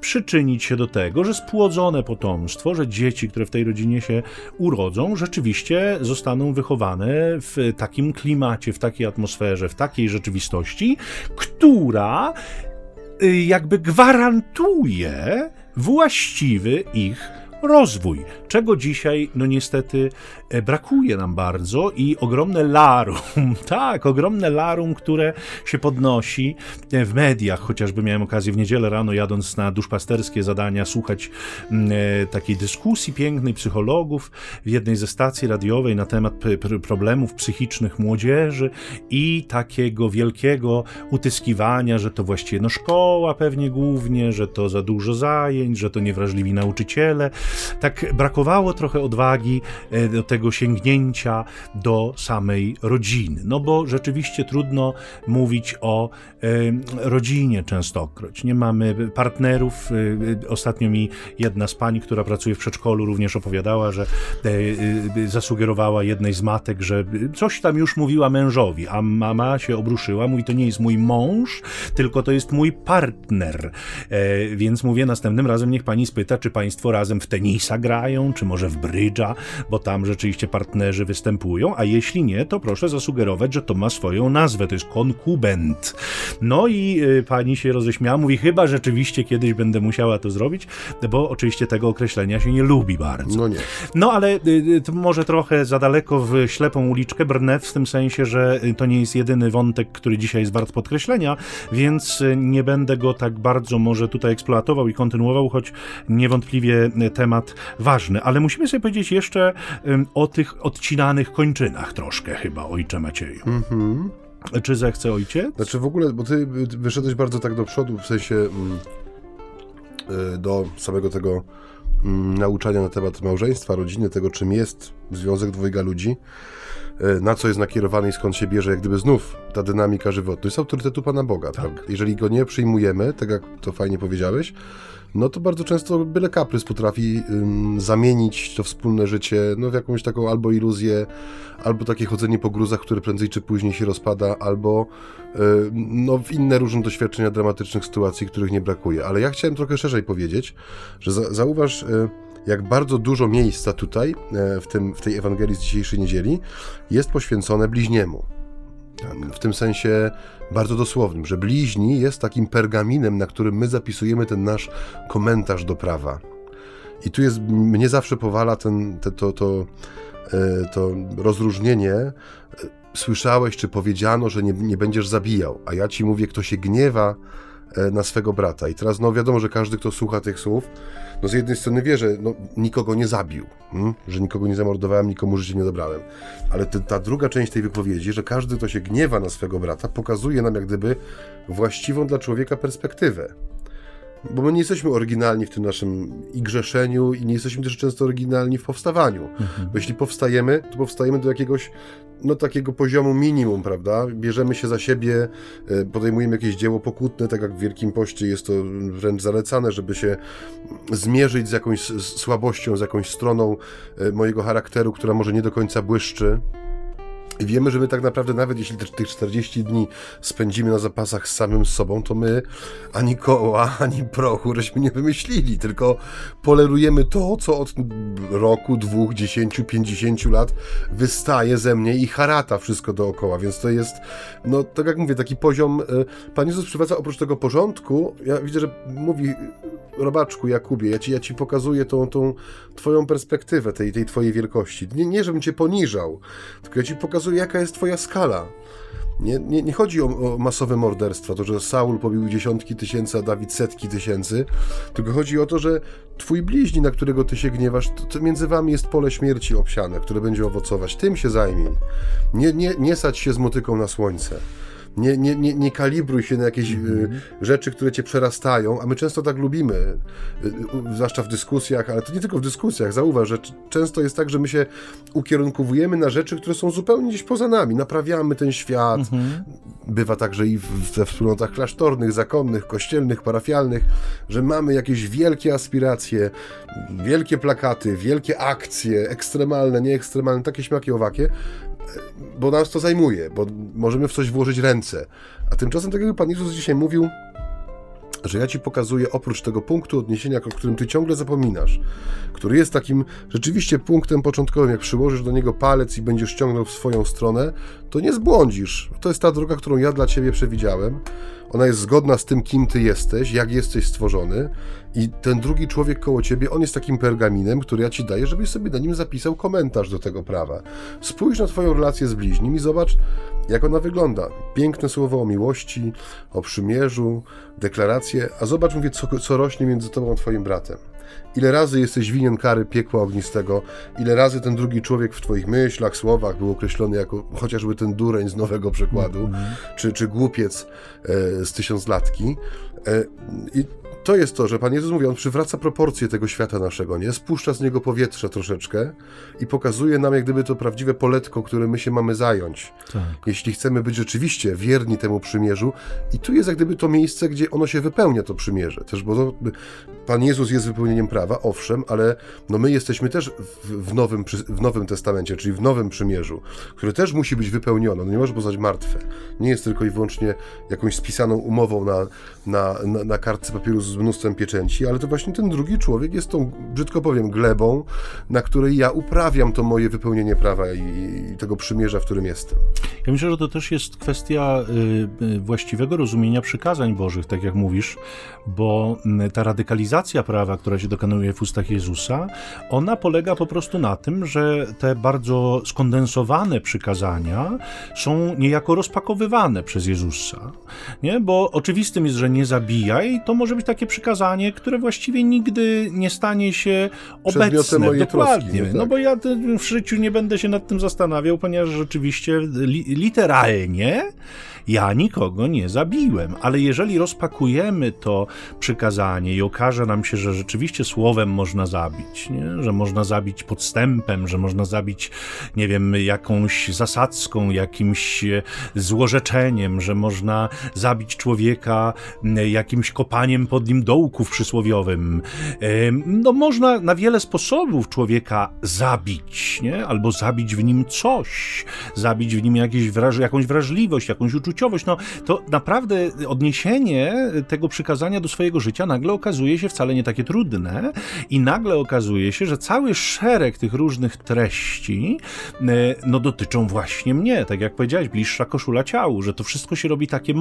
przyczynić się do tego, że spłodzone potomstwo, że dzieci, które w tej rodzinie się urodzą, rzeczywiście zostaną wychowane w takim klimacie, w takiej atmosferze, w takiej rzeczywistości, która y, jakby gwarantuje właściwy ich rozwój, czego dzisiaj, no niestety, e, brakuje nam bardzo i ogromne larum, tak, ogromne larum, które się podnosi e, w mediach, chociażby miałem okazję w niedzielę rano jadąc na duszpasterskie zadania słuchać mm, e, takiej dyskusji pięknej psychologów w jednej ze stacji radiowej na temat problemów psychicznych młodzieży i takiego wielkiego utyskiwania, że to właściwie no szkoła pewnie głównie, że to za dużo zajęć, że to niewrażliwi nauczyciele, tak brakowało trochę odwagi e, do tego sięgnięcia do samej rodziny. No bo rzeczywiście trudno mówić o e, rodzinie częstokroć. Nie mamy partnerów. E, ostatnio mi jedna z pań, która pracuje w przedszkolu, również opowiadała, że zasugerowała jednej z matek, że coś tam już mówiła mężowi, a mama się obruszyła, mówi, to nie jest mój mąż, tylko to jest mój partner. Więc mówię, następnym razem niech pani spyta, czy państwo razem w tenisa grają, czy może w brydża, bo tam rzeczywiście partnerzy występują, a jeśli nie, to proszę zasugerować, że to ma swoją nazwę, to jest konkubent. No i y, pani się roześmiała, mówi, chyba rzeczywiście kiedyś będę musiała to zrobić, bo oczywiście tego określenia się nie lubi bardzo. No nie. No ale y, y, może trochę za daleko w ślepą uliczkę brnę, w tym sensie, że to nie jest jedyny wątek, który dzisiaj jest wart podkreślenia, więc nie będę go tak bardzo może tutaj eksploatował i kontynuował, choć niewątpliwie temat ważny, ale musimy sobie powiedzieć jeszcze o tych odcinanych kończynach troszkę chyba, ojcze Macieju. Mhm. Czy zechce ojciec? Znaczy w ogóle, bo ty wyszedłeś bardzo tak do przodu, w sensie mm, y, do samego tego mm, nauczania na temat małżeństwa, rodziny, tego czym jest związek dwojga ludzi, y, na co jest nakierowany i skąd się bierze, jak gdyby znów ta dynamika żywotna. Jest autorytetu Pana Boga, tak. Jeżeli go nie przyjmujemy, tak jak to fajnie powiedziałeś, no to bardzo często byle kaprys potrafi ym, zamienić to wspólne życie no, w jakąś taką albo iluzję, albo takie chodzenie po gruzach, które prędzej czy później się rozpada, albo y, no, w inne różne doświadczenia dramatycznych sytuacji, których nie brakuje. Ale ja chciałem trochę szerzej powiedzieć, że za, zauważ, y, jak bardzo dużo miejsca tutaj, y, w, tym, w tej Ewangelii z dzisiejszej niedzieli, jest poświęcone bliźniemu. W tym sensie bardzo dosłownym, że bliźni jest takim pergaminem, na którym my zapisujemy ten nasz komentarz do prawa. I tu jest, mnie zawsze powala ten, te, to, to, e, to rozróżnienie. Słyszałeś, czy powiedziano, że nie, nie będziesz zabijał, a ja ci mówię, kto się gniewa e, na swego brata. I teraz, no wiadomo, że każdy, kto słucha tych słów, no z jednej strony wie, że no, nikogo nie zabił, hmm? że nikogo nie zamordowałem, nikomu życie nie dobrałem. Ale te, ta druga część tej wypowiedzi, że każdy, kto się gniewa na swego brata, pokazuje nam jak gdyby właściwą dla człowieka perspektywę. Bo my nie jesteśmy oryginalni w tym naszym i grzeszeniu, i nie jesteśmy też często oryginalni w powstawaniu. Mhm. Bo jeśli powstajemy, to powstajemy do jakiegoś no, takiego poziomu minimum, prawda? Bierzemy się za siebie, e, podejmujemy jakieś dzieło pokutne, tak jak w Wielkim Poście jest to wręcz zalecane, żeby się zmierzyć z jakąś słabością, z jakąś stroną e, mojego charakteru, która może nie do końca błyszczy. Wiemy, że my tak naprawdę, nawet jeśli tych 40 dni spędzimy na zapasach z samym sobą, to my ani koła, ani prochu żeśmy nie wymyślili, tylko polerujemy to, co od roku, dwóch, dziesięciu, pięćdziesięciu lat wystaje ze mnie i harata wszystko dookoła, więc to jest, no tak jak mówię, taki poziom, e, Pan Jezus przywadza oprócz tego porządku, ja widzę, że mówi robaczku Jakubie, ja ci, ja ci pokazuję tą, tą twoją perspektywę tej, tej twojej wielkości. Nie, nie żebym cię poniżał, tylko ja ci pokazuję, jaka jest twoja skala. Nie, nie, nie chodzi o, o, masowe morderstwa, to, że Saul pobił dziesiątki tysięcy, a Dawid setki tysięcy, tylko chodzi o to, że twój bliźni, na którego ty się gniewasz, to, to między wami jest pole śmierci obsiane, które będzie owocować. Tym się zajmij. Nie, nie, nie sać się z motyką na słońce. Nie, nie, nie, nie kalibruj się na jakieś mm. rzeczy, które cię przerastają, a my często tak lubimy, y, zwłaszcza w dyskusjach, ale to nie tylko w dyskusjach. Zauważ, że często jest tak, że my się ukierunkowujemy na rzeczy, które są zupełnie gdzieś poza nami. Naprawiamy ten świat. Mm -hmm. Bywa także i we wspólnotach klasztornych, zakonnych, kościelnych, parafialnych, że mamy jakieś wielkie aspiracje, wielkie plakaty, wielkie akcje, ekstremalne, nieekstremalne, takie śmiaki owakie, bo nas to zajmuje, bo możemy w coś włożyć ręce. A tymczasem, tak jak Pan Jezus dzisiaj mówił, że ja ci pokazuję oprócz tego punktu odniesienia, o którym ty ciągle zapominasz, który jest takim rzeczywiście punktem początkowym, jak przyłożysz do niego palec i będziesz ciągnął w swoją stronę, to nie zbłądzisz. To jest ta droga, którą ja dla ciebie przewidziałem. Ona jest zgodna z tym, kim ty jesteś, jak jesteś stworzony i ten drugi człowiek koło ciebie, on jest takim pergaminem, który ja ci daję, żebyś sobie na nim zapisał komentarz do tego prawa. Spójrz na twoją relację z bliźnim i zobacz, jak ona wygląda. Piękne słowo o miłości, o przymierzu, deklaracje, a zobacz, mówię, co, co rośnie między tobą a twoim bratem. Ile razy jesteś winien kary piekła ognistego, ile razy ten drugi człowiek w twoich myślach, słowach był określony jako chociażby ten dureń z nowego przykładu, mm -hmm. czy, czy głupiec e, z tysiąclatki. E, I to jest to, że Pan Jezus mówi, On przywraca proporcje tego świata naszego, nie? Spuszcza z niego powietrze troszeczkę i pokazuje nam jak gdyby to prawdziwe poletko, które my się mamy zająć. Tak. Jeśli chcemy być rzeczywiście wierni temu przymierzu i tu jest jak gdyby to miejsce, gdzie ono się wypełnia, to przymierze. Też, bo to, Pan Jezus jest wypełnieniem prawa, owszem, ale no my jesteśmy też w, w, nowym, w Nowym Testamencie, czyli w Nowym Przymierzu, które też musi być wypełnione. No nie może pozostać martwe. Nie jest tylko i wyłącznie jakąś spisaną umową na, na, na, na kartce papieru z mnóstwem pieczęci, ale to właśnie ten drugi człowiek jest tą, brzydko powiem, glebą, na której ja uprawiam to moje wypełnienie prawa i, i tego przymierza, w którym jestem. Ja myślę, że to też jest kwestia y, y, właściwego rozumienia przykazań Bożych, tak jak mówisz, bo y, ta radykalizacja prawa, która się dokonuje w ustach Jezusa, ona polega po prostu na tym, że te bardzo skondensowane przykazania są niejako rozpakowywane przez Jezusa. Nie? Bo oczywistym jest, że nie zabijaj, to może być takie przykazanie, które właściwie nigdy nie stanie się obecne. Mojej Dokładnie. Troski, no, tak. bo ja w życiu nie będę się nad tym zastanawiał, ponieważ rzeczywiście li, literalnie ja nikogo nie zabiłem, ale jeżeli rozpakujemy to przykazanie i okaże nam się, że rzeczywiście słowem można zabić, nie? że można zabić podstępem, że można zabić, nie wiem, jakąś zasadzką, jakimś złorzeczeniem, że można zabić człowieka jakimś kopaniem pod nim dołków przysłowiowym. No można na wiele sposobów człowieka zabić, nie? albo zabić w nim coś, zabić w nim jakieś wraż jakąś wrażliwość, jakąś uczucie uczuciowość, no to naprawdę odniesienie tego przykazania do swojego życia nagle okazuje się wcale nie takie trudne i nagle okazuje się, że cały szereg tych różnych treści e, no dotyczą właśnie mnie, tak jak powiedziałeś, bliższa koszula ciału, że to wszystko się robi takie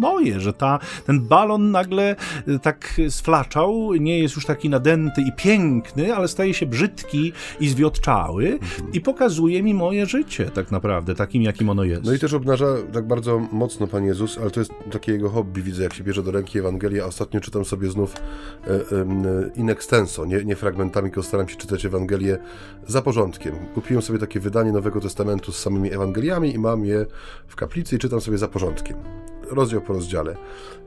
moje, że ta, ten balon nagle e, tak sflaczał, nie jest już taki nadęty i piękny, ale staje się brzydki i zwiotczały i pokazuje mi moje życie tak naprawdę, takim jakim ono jest. No i też obnaża tak bardzo mocno Pan Jezus, ale to jest takie jego hobby, widzę, jak się bierze do ręki Ewangelię. Ostatnio czytam sobie znów e, e, in extenso, nie, nie fragmentami, tylko staram się czytać Ewangelię za porządkiem. Kupiłem sobie takie wydanie Nowego Testamentu z samymi Ewangeliami i mam je w kaplicy i czytam sobie za porządkiem. Rozdział po rozdziale.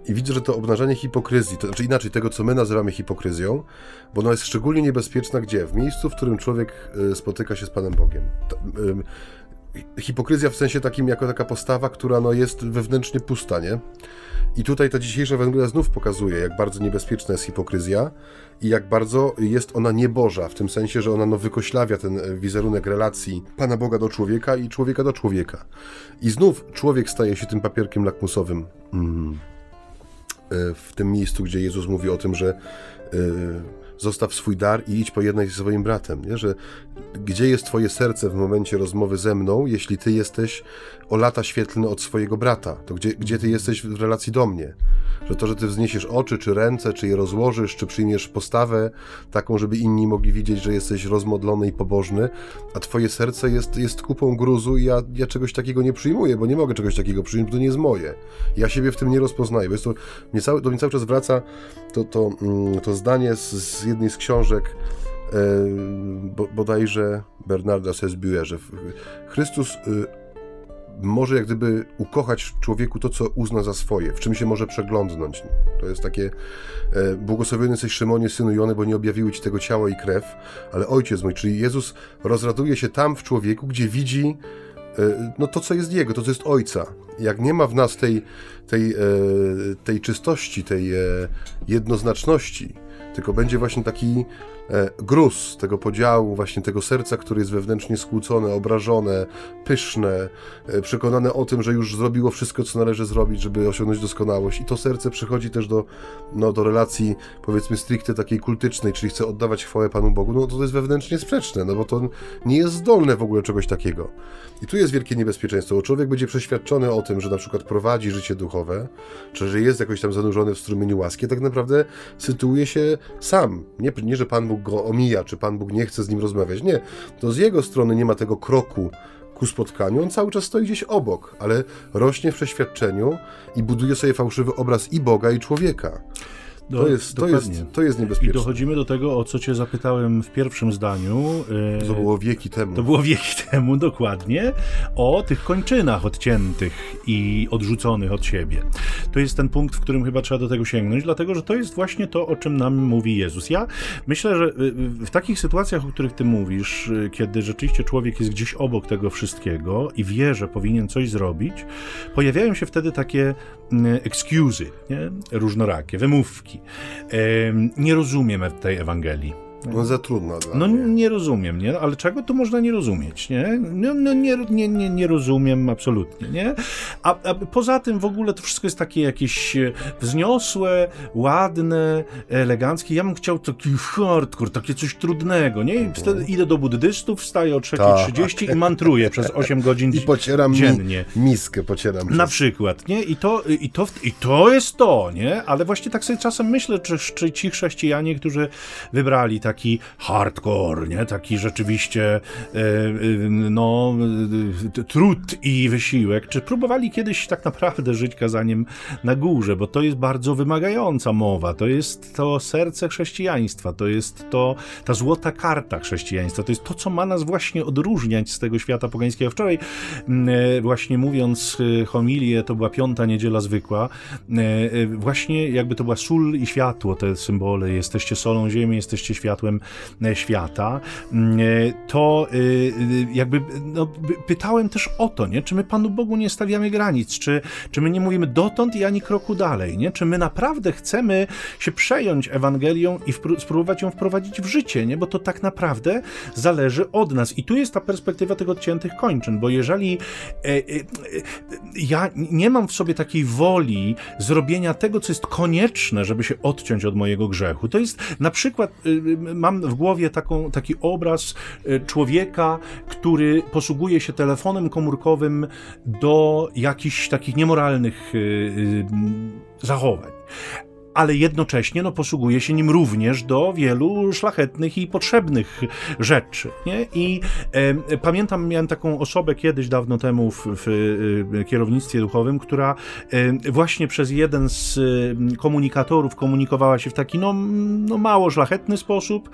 I widzę, że to obnażanie hipokryzji, to znaczy inaczej tego, co my nazywamy hipokryzją, bo ona jest szczególnie niebezpieczna gdzie? W miejscu, w którym człowiek e, spotyka się z Panem Bogiem hipokryzja w sensie takim jako taka postawa, która no jest wewnętrznie pusta, nie? I tutaj ta dzisiejsza Ewangelia znów pokazuje, jak bardzo niebezpieczna jest hipokryzja i jak bardzo jest ona nieboża, w tym sensie, że ona no wykoślawia ten wizerunek relacji Pana Boga do człowieka i człowieka do człowieka. I znów człowiek staje się tym papierkiem lakmusowym mm. E, w tym miejscu, gdzie Jezus mówi o tym, że yy, zostaw swój dar i idź się ze swoim bratem, nie? że gdzie jest twoje serce w momencie rozmowy ze mną, jeśli ty jesteś o lata świetlny od swojego brata, to gdzie, gdzie ty jesteś w relacji do mnie? Że to, że ty wzniesiesz oczy, czy ręce, czy je rozłożysz, czy przyjmiesz postawę taką, żeby inni mogli widzieć, że jesteś rozmodlony i pobożny, a twoje serce jest, jest kupą gruzu i ja, ja czegoś takiego nie przyjmuję, bo nie mogę czegoś takiego przyjąć, bo to nie jest moje. Ja siebie w tym nie rozpoznaję, bo jest to, mnie cały, do mnie cały czas wraca to, to, mm, to zdanie z, z jednej z książek, e, bodajże Bernarda Sesbue, że Chrystus y, może jak gdyby ukochać w człowieku to, co uzna za swoje, w czym się może przeglądnąć. To jest takie e, błogosławiony jesteś Szymonie, synu Jony, bo nie objawiły ci tego ciało i krew, ale Ojciec mój, czyli Jezus rozraduje się tam w człowieku, gdzie widzi e, no to, co jest Jego, to, co jest Ojca. Jak nie ma w nas tej, tej, e, tej czystości, tej e, jednoznaczności, tylko będzie właśnie taki gruz tego podziału, właśnie tego serca, które jest wewnętrznie skłócone, obrażone, pyszne, e, przekonane o tym, że już zrobiło wszystko, co należy zrobić, żeby osiągnąć doskonałość. I to serce przychodzi też do, no, do relacji, powiedzmy, stricte takiej kultycznej, czyli chce oddawać chwałę Panu Bogu. No to jest wewnętrznie sprzeczne, no bo to nie jest zdolne w ogóle czegoś takiego. I tu jest wielkie niebezpieczeństwo, bo człowiek będzie przeświadczony o tym, że na przykład prowadzi życie duchowe, czy że jest jakoś tam zanurzony w strumieniu łaski, tak naprawdę sytuuje się sam. Nie, nie, że Pan Bóg go omija, czy Pan Bóg nie chce z nim rozmawiać. Nie, to z jego strony nie ma tego kroku ku spotkaniu, on cały czas stoi gdzieś obok, ale rośnie w przeświadczeniu i buduje sobie fałszywy obraz i Boga, i człowieka. To, jest, to, jest, to jest niebezpieczne. I dochodzimy do tego, o co cię zapytałem w pierwszym zdaniu. E, to było wieki temu. To było wieki temu, dokładnie. O tych kończynach odciętych i odrzuconych od siebie. To jest ten punkt, w którym chyba trzeba do tego sięgnąć, dlatego że to jest właśnie to, o czym nam mówi Jezus. Ja myślę, że y, w takich sytuacjach, o których ty mówisz, y, kiedy rzeczywiście człowiek jest gdzieś obok tego wszystkiego i wie, że powinien coś zrobić, pojawiają się wtedy takie excuse'y, nie? różnorakie, wymówki nie rozumiem tej Ewangelii. No za trudno dla No mnie. nie rozumiem, nie? Ale czego tu można nie rozumieć, nie? No, no nie, nie, nie, nie rozumiem absolutnie, nie? A, a, poza tym w ogóle to wszystko jest takie jakieś e, wzniosłe, ładne, eleganckie. Ja bym chciał taki hardcore, takie coś trudnego, nie? I mhm. wtedy idę do buddystów, wstaję o 3.30 tak. i mantruję przez 8 godzin I pocieram dziennie. Mi, miskę pocieram. Przez... Na przykład, nie? I to, i, to, I to jest to, nie? Ale właśnie tak sobie czasem myślę, czy, czy ci chrześcijanie, którzy wybrali tak taki hardcore, nie? Taki rzeczywiście e, e, no, e, trud i wysiłek. Czy próbowali kiedyś tak naprawdę żyć kazaniem na górze? Bo to jest bardzo wymagająca mowa. To jest to serce chrześcijaństwa. To jest to ta złota karta chrześcijaństwa. To jest to, co ma nas właśnie odróżniać z tego świata pogańskiego. Wczoraj właśnie mówiąc homilię, to była piąta niedziela zwykła, właśnie jakby to była sól i światło, te symbole. Jesteście solą ziemi, jesteście światłem światłem e, świata, mm, e, to e, jakby no, pytałem też o to, nie? czy my Panu Bogu nie stawiamy granic, czy, czy my nie mówimy dotąd i ani kroku dalej, nie? czy my naprawdę chcemy się przejąć Ewangelią i spróbować ją wprowadzić w życie, nie? bo to tak naprawdę zależy od nas. I tu jest ta perspektywa tych odciętych kończyn, bo jeżeli e, e, ja nie mam w sobie takiej woli zrobienia tego, co jest konieczne, żeby się odciąć od mojego grzechu, to jest na przykład mam w głowie taką, taki obraz e, człowieka, który posługuje się telefonem komórkowym do jakichś takich niemoralnych e, e, zachowań ale jednocześnie no, posługuje się nim również do wielu szlachetnych i potrzebnych rzeczy. Nie? I e, pamiętam, miałem taką osobę kiedyś, dawno temu w, w e, kierownictwie duchowym, która e, właśnie przez jeden z komunikatorów komunikowała się w taki no, no mało szlachetny sposób,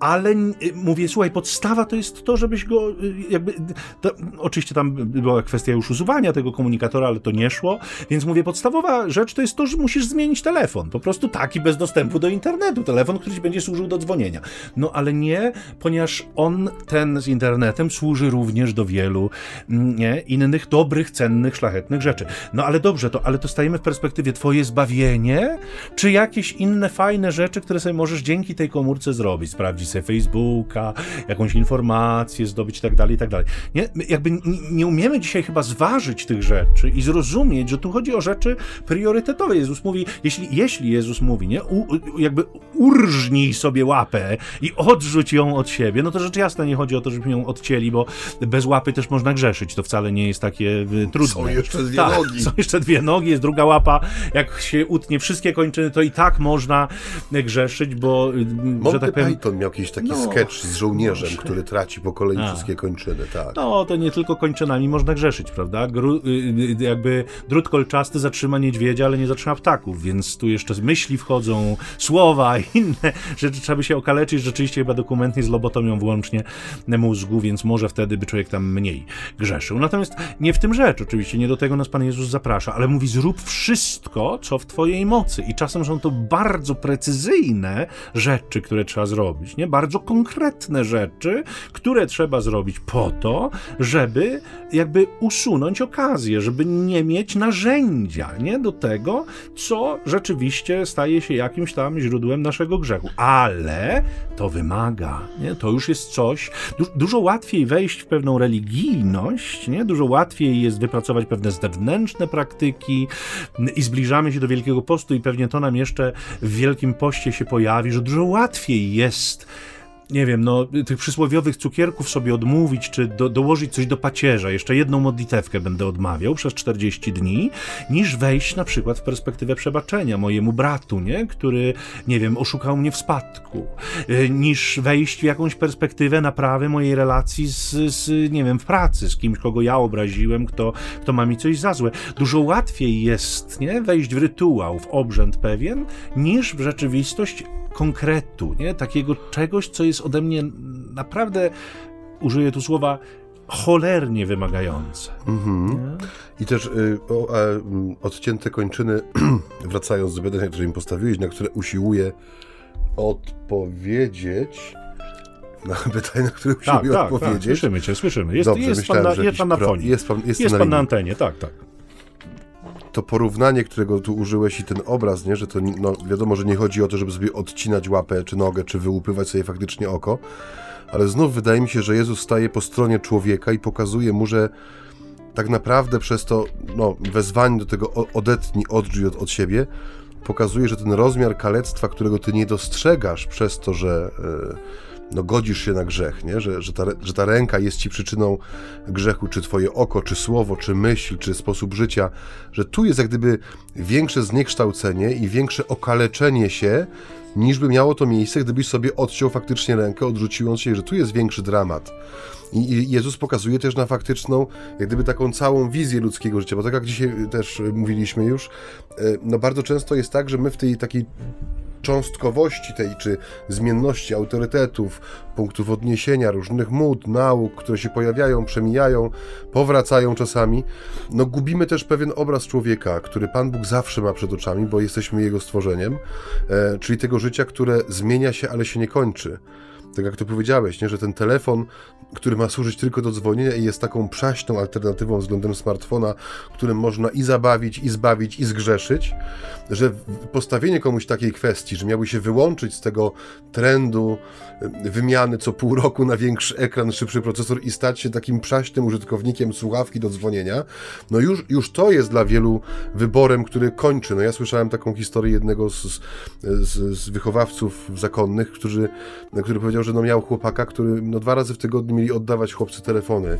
ale y, mówię, słuchaj, podstawa to jest to, żebyś go y, jakby. To, oczywiście tam była kwestia już usuwania tego komunikatora, ale to nie szło, więc mówię, podstawowa rzecz to jest to, że musisz zmienić telefon. Po prostu taki bez dostępu do internetu. Telefon, który ci będzie służył do dzwonienia. No ale nie, ponieważ on, ten z internetem, służy również do wielu mm, nie, innych dobrych, cennych, szlachetnych rzeczy. No ale dobrze, to, ale to stajemy w perspektywie twoje zbawienie, czy jakieś inne fajne rzeczy, które sobie możesz dzięki tej komórce zrobić, sprawdzić sobie Facebooka, jakąś informację zdobyć i tak dalej, i tak dalej. Nie, jakby nie umiemy dzisiaj chyba zważyć tych rzeczy i zrozumieć, że tu chodzi o rzeczy priorytetowe. Jezus mówi, jeśli, jeśli Jezus mówi, nie, U, jakby urżnij sobie łapę i odrzuć ją od siebie, no to rzecz jasna nie chodzi o to, żebyśmy ją odcięli, bo bez łapy też można grzeszyć, to wcale nie jest takie y, trudne. Są jeszcze dwie tak, nogi. Są jeszcze dwie nogi, jest druga łapa, jak się utnie wszystkie kończyny, to i tak można grzeszyć, bo, y, Monty że tak powiem... Python miał jakiś taki no, sketch z żołnierzem, który traci po kolei A. wszystkie kończyny, tak. No, to nie tylko kończynami można grzeszyć, prawda? Gru, y, y, jakby drut kolczasty zatrzyma niedźwiedzia, ale nie zatrzyma ptaków, więc tu jeszcze myśli wchodzą, słowa i inne rzeczy. Trzeba by się okaleczyć, rzeczywiście chyba dokumentnie z lobotomią włącznie mózgu, więc może wtedy by człowiek tam mniej grzeszył. Natomiast nie w tym rzecz, oczywiście, nie do tego nas Pan Jezus zaprasza, ale mówi zrób wszystko, co w Twojej mocy i czasem są to bardzo precyzyjne rzeczy, które trzeba zrobić, nie? Bardzo konkretne rzeczy, które trzeba zrobić po to, żeby jakby usunąć okazję, żeby nie mieć narzędzia, nie? Do tego, co rzeczywiście staje się jakimś tam źródłem naszego grzechu. Ale to wymaga, nie? To już jest coś, du dużo łatwiej wejść w pewną religijność, nie? Dużo łatwiej jest wypracować pewne zewnętrzne praktyki i zbliżamy się do Wielkiego Postu i pewnie to nam jeszcze w Wielkim Poście się pojawi, że dużo łatwiej jest nie wiem, no, tych przysłowiowych cukierków sobie odmówić, czy do, dołożyć coś do pacierza, jeszcze jedną modlitewkę będę odmawiał przez 40 dni, niż wejść na przykład w perspektywę przebaczenia mojemu bratu, nie? który, nie wiem, oszukał mnie w spadku, y, niż wejść w jakąś perspektywę naprawy mojej relacji z, z nie wiem, w pracy, z kimś, kogo ja obraziłem, kto, kto ma mi coś za złe. Dużo łatwiej jest, nie? Wejść w rytuał, w obrzęd pewien, niż w rzeczywistość konkretu, nie? takiego czegoś, co jest ode mnie naprawdę, użyję tu słowa, cholernie wymagające. Mhm. I też y, o, a, mm, odcięte kończyny, wracając do pytania, które im postawiłeś, na które usiłuję odpowiedzieć. Na pytanie, na które usiłuję tak, tak, odpowiedzieć. Tak, słyszymy cię, słyszymy. Jest, Dobrze, jest, myślałem, pan, na, jest pan na fonie. Jest pan, jest, jest pan na antenie, tak, tak to porównanie, którego tu użyłeś i ten obraz, nie, że to no, wiadomo, że nie chodzi o to, żeby sobie odcinać łapę czy nogę, czy wyłupywać sobie faktycznie oko, ale znów wydaje mi się, że Jezus staje po stronie człowieka i pokazuje mu, że tak naprawdę przez to no, wezwanie do tego odetnij, odrzuj od, od siebie, pokazuje, że ten rozmiar kalectwa, którego ty nie dostrzegasz przez to, że... Yy, no, godzisz się na grzech, nie? Że, że, ta, że ta ręka jest ci przyczyną grzechu, czy twoje oko, czy słowo, czy myśl, czy sposób życia, że tu jest jak gdyby większe zniekształcenie i większe okaleczenie się, niż by miało to miejsce, gdybyś sobie odciął faktycznie rękę, odrzuciłąc się, że tu jest większy dramat. I Jezus pokazuje też na faktyczną, jak gdyby taką całą wizję ludzkiego życia, bo tak jak dzisiaj też mówiliśmy już, e, no bardzo często jest tak, że my w tej takiej cząstkowości tej, czy zmienności autorytetów, punktów odniesienia, różnych mód, nauk, które się pojawiają, przemijają, powracają czasami, no gubimy też pewien obraz człowieka, który Pan Bóg zawsze ma przed oczami, bo jesteśmy Jego stworzeniem, e, czyli tego życia, które zmienia się, ale się nie kończy tak jak to powiedziałeś, nie, że ten telefon, który ma służyć tylko do dzwonienia i jest taką przaśną alternatywą względem smartfona, którym można i zabawić, i zbawić, i zgrzeszyć, że postawienie komuś takiej kwestii, że miałby się wyłączyć z tego trendu y, wymiany co pół roku na większy ekran, szybszy procesor i stać się takim przaśnym użytkownikiem słuchawki do dzwonienia, no już, już to jest dla wielu wyborem, który kończy. No ja słyszałem taką historię jednego z, z, z wychowawców zakonnych, którzy, który powiedział, że no miał chłopaka, który no dwa razy w tygodniu mieli oddawać chłopcy telefony.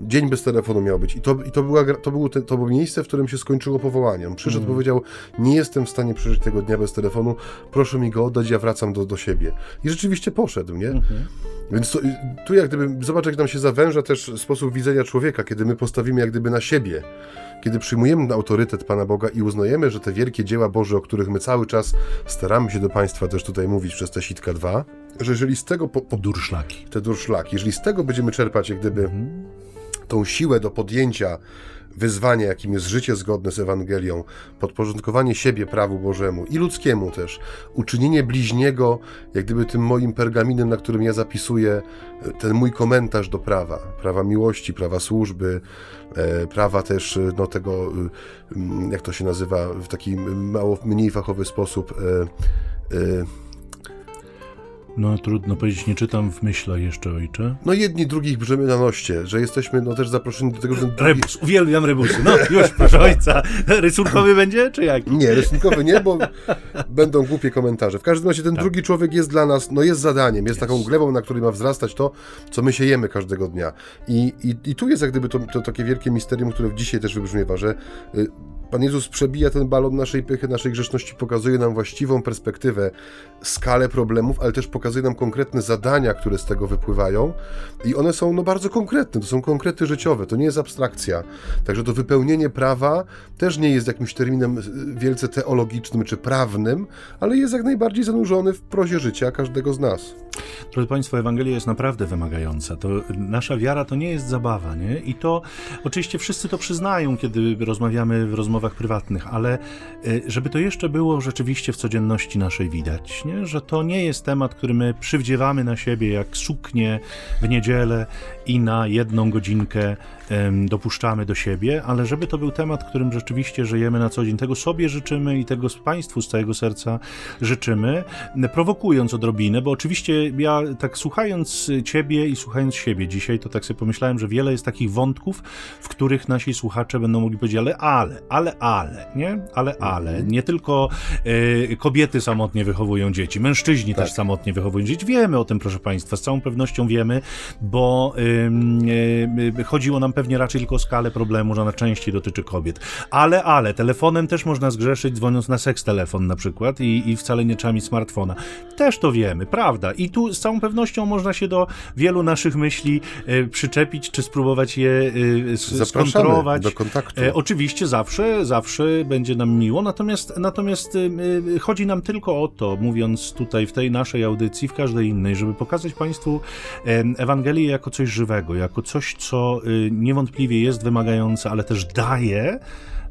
Dzień bez telefonu miał być. I to, i to, była, to, było, to było miejsce, w którym się skończyło powołanie. On przyszedł, mm. powiedział, nie jestem w stanie przeżyć tego dnia bez telefonu, proszę mi go oddać, ja wracam do, do siebie. I rzeczywiście poszedł, nie? Mm -hmm. Więc to, tu jak gdyby, zobacz jak nam się zawęża też sposób widzenia człowieka, kiedy my postawimy jak gdyby na siebie kiedy przyjmujemy autorytet Pana Boga i uznajemy, że te wielkie dzieła Boże, o których my cały czas staramy się do Państwa też tutaj mówić przez te sitka 2, że jeżeli z tego... Po, po durszlaki. Te durszlaki. Jeżeli z tego będziemy czerpać jak gdyby mhm. Tą siłę do podjęcia wyzwanie, jakim jest życie zgodne z Ewangelią, podporządkowanie siebie prawu Bożemu i ludzkiemu też, uczynienie bliźniego, jak gdyby tym moim pergaminem, na którym ja zapisuję e, ten mój komentarz do prawa, prawa miłości, prawa służby, e, prawa też e, no, tego, jak to się nazywa, w taki mało mniej fachowy sposób no trudno powiedzieć, nie czytam w myślach jeszcze, ojcze. No jedni drugich brzemy na noście, że jesteśmy no też zaproszeni do tego, że... Drugi... Rebus, uwielbiam rebusy. No już, proszę ojca. Rysunkowy będzie, czy jak? Nie, rysunkowy nie, bo będą głupie komentarze. W każdym razie ten tak. drugi człowiek jest dla nas, no jest zadaniem, jest, taką glebą, na której ma wzrastać to, co my siejemy każdego dnia. I, i, i tu jest jak gdyby to, to takie wielkie misterium, które dzisiaj też wybrzmiewa, że y, Pan Jezus przebija ten balon naszej pychy, naszej grzeszności, pokazuje nam właściwą perspektywę, skalę problemów, ale też pokazuje nam konkretne zadania, które z tego wypływają i one są no, bardzo konkretne, to są konkrety życiowe, to nie jest abstrakcja. Także to wypełnienie prawa też nie jest jakimś terminem wielce teologicznym czy prawnym, ale jest jak najbardziej zanurzony w prozie życia każdego z nas. Drodzy Państwo, Ewangelia jest naprawdę wymagająca. To, nasza wiara to nie jest zabawa, nie? I to oczywiście wszyscy to przyznają, kiedy rozmawiamy w rozmowie rozmowach prywatnych, ale y, żeby to jeszcze było rzeczywiście w codzienności naszej widać, nie? że to nie jest temat, który my przywdziewamy na siebie jak suknię w niedzielę i na jedną godzinkę dopuszczamy do siebie, ale żeby to był temat, którym rzeczywiście żyjemy na co dzień. Tego sobie życzymy i tego Państwu z całego serca życzymy, prowokując odrobinę, bo oczywiście ja tak słuchając Ciebie i słuchając siebie dzisiaj, to tak sobie pomyślałem, że wiele jest takich wątków, w których nasi słuchacze będą mogli powiedzieć, ale, ale, ale, ale, nie? Ale, ale. Nie tylko y, kobiety samotnie wychowują dzieci, mężczyźni tak. też samotnie wychowują dzieci. Wiemy o tym, proszę Państwa, z całą pewnością wiemy, bo y, y, chodziło nam pewnie raczej tylko skalę problemu, że ona częściej dotyczy kobiet. Ale, ale, telefonem też można zgrzeszyć, dzwoniąc na seks telefon na przykład i, i wcale nie trzeba mieć smartfona. Też to wiemy, prawda? I tu z całą pewnością można się do wielu naszych myśli y, przyczepić, czy spróbować je y, skontrolować. do kontaktu. E, oczywiście zawsze, zawsze będzie nam miło, natomiast, natomiast y, y, chodzi nam tylko o to, mówiąc tutaj w tej naszej audycji, w każdej innej, żeby pokazać Państwu Ewangelię jako coś żywego, jako coś, co y, niewątpliwie jest wymagające, ale też daje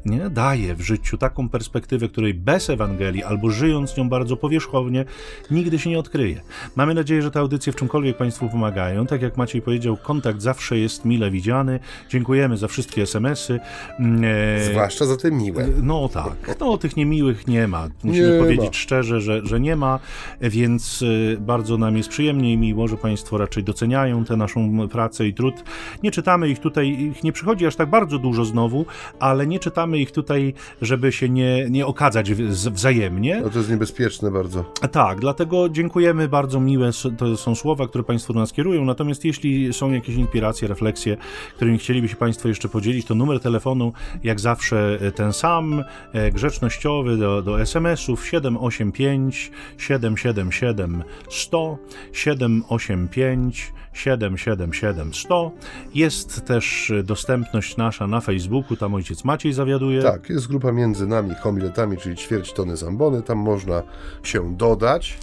nie? daje w życiu taką perspektywę, której bez Ewangelii albo żyjąc nią bardzo powierzchownie, nigdy się nie odkryje. Mamy nadzieję, że te audycje w czymkolwiek Państwu pomagają. Tak jak Maciej powiedział, kontakt zawsze jest mile widziany. Dziękujemy za wszystkie SMS-y. Mm, e... Zwłaszcza za te miłe. No tak. No tych niemiłych nie ma. Musimy nie powiedzieć ma. szczerze, że, że nie ma, więc e, bardzo nam jest przyjemnie i miło, że Państwo raczej doceniają tę naszą pracę i trud. Nie czytamy ich tutaj, ich nie przychodzi aż tak bardzo dużo znowu, ale nie czytamy ich tutaj, żeby się nie, nie okadzać wzajemnie. No to jest niebezpieczne bardzo. Tak, dlatego dziękujemy, bardzo miłe to są słowa, które Państwo do nas kierują, natomiast jeśli są jakieś inspiracje, refleksje, którymi chcieliby się Państwo jeszcze podzielić, to numer telefonu jak zawsze ten sam, e, grzecznościowy do, do SMS-ów 785 777 100 785 777 100. Jest też dostępność nasza na Facebooku, tam ojciec Maciej zawiaduje. Tak, jest grupa między nami homiletami, czyli ćwierć tony zambony, tam można się dodać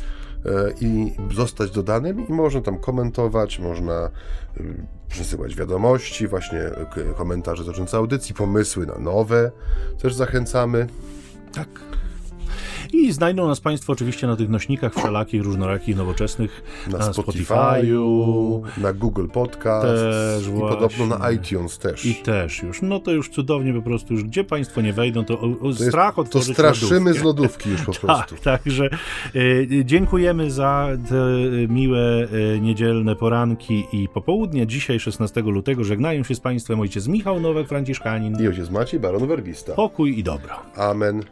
e, i zostać dodanym i można tam komentować, można e, przesyłać wiadomości, właśnie komentarze dotyczące audycji, pomysły na nowe, też zachęcamy. Tak. I znajdą nas Państwo oczywiście na tych nośnikach wszelakich, różnorakich, nowoczesnych. Na, na Spotify'u, na Google Podcast też, i właśnie. podobno na iTunes też. I też już. No to już cudownie po prostu, już gdzie Państwo nie wejdą, to, o, o to strach jest, To straszymy lodówkę. z lodówki już po prostu. tak, także e, dziękujemy za te miłe e, niedzielne poranki i popołudnie. Dzisiaj 16 lutego żegnają się z Państwem ojciec Michał Nowak, Franciszkanin i ojciec Maciej, baron Werbista. Pokój i dobro. Amen.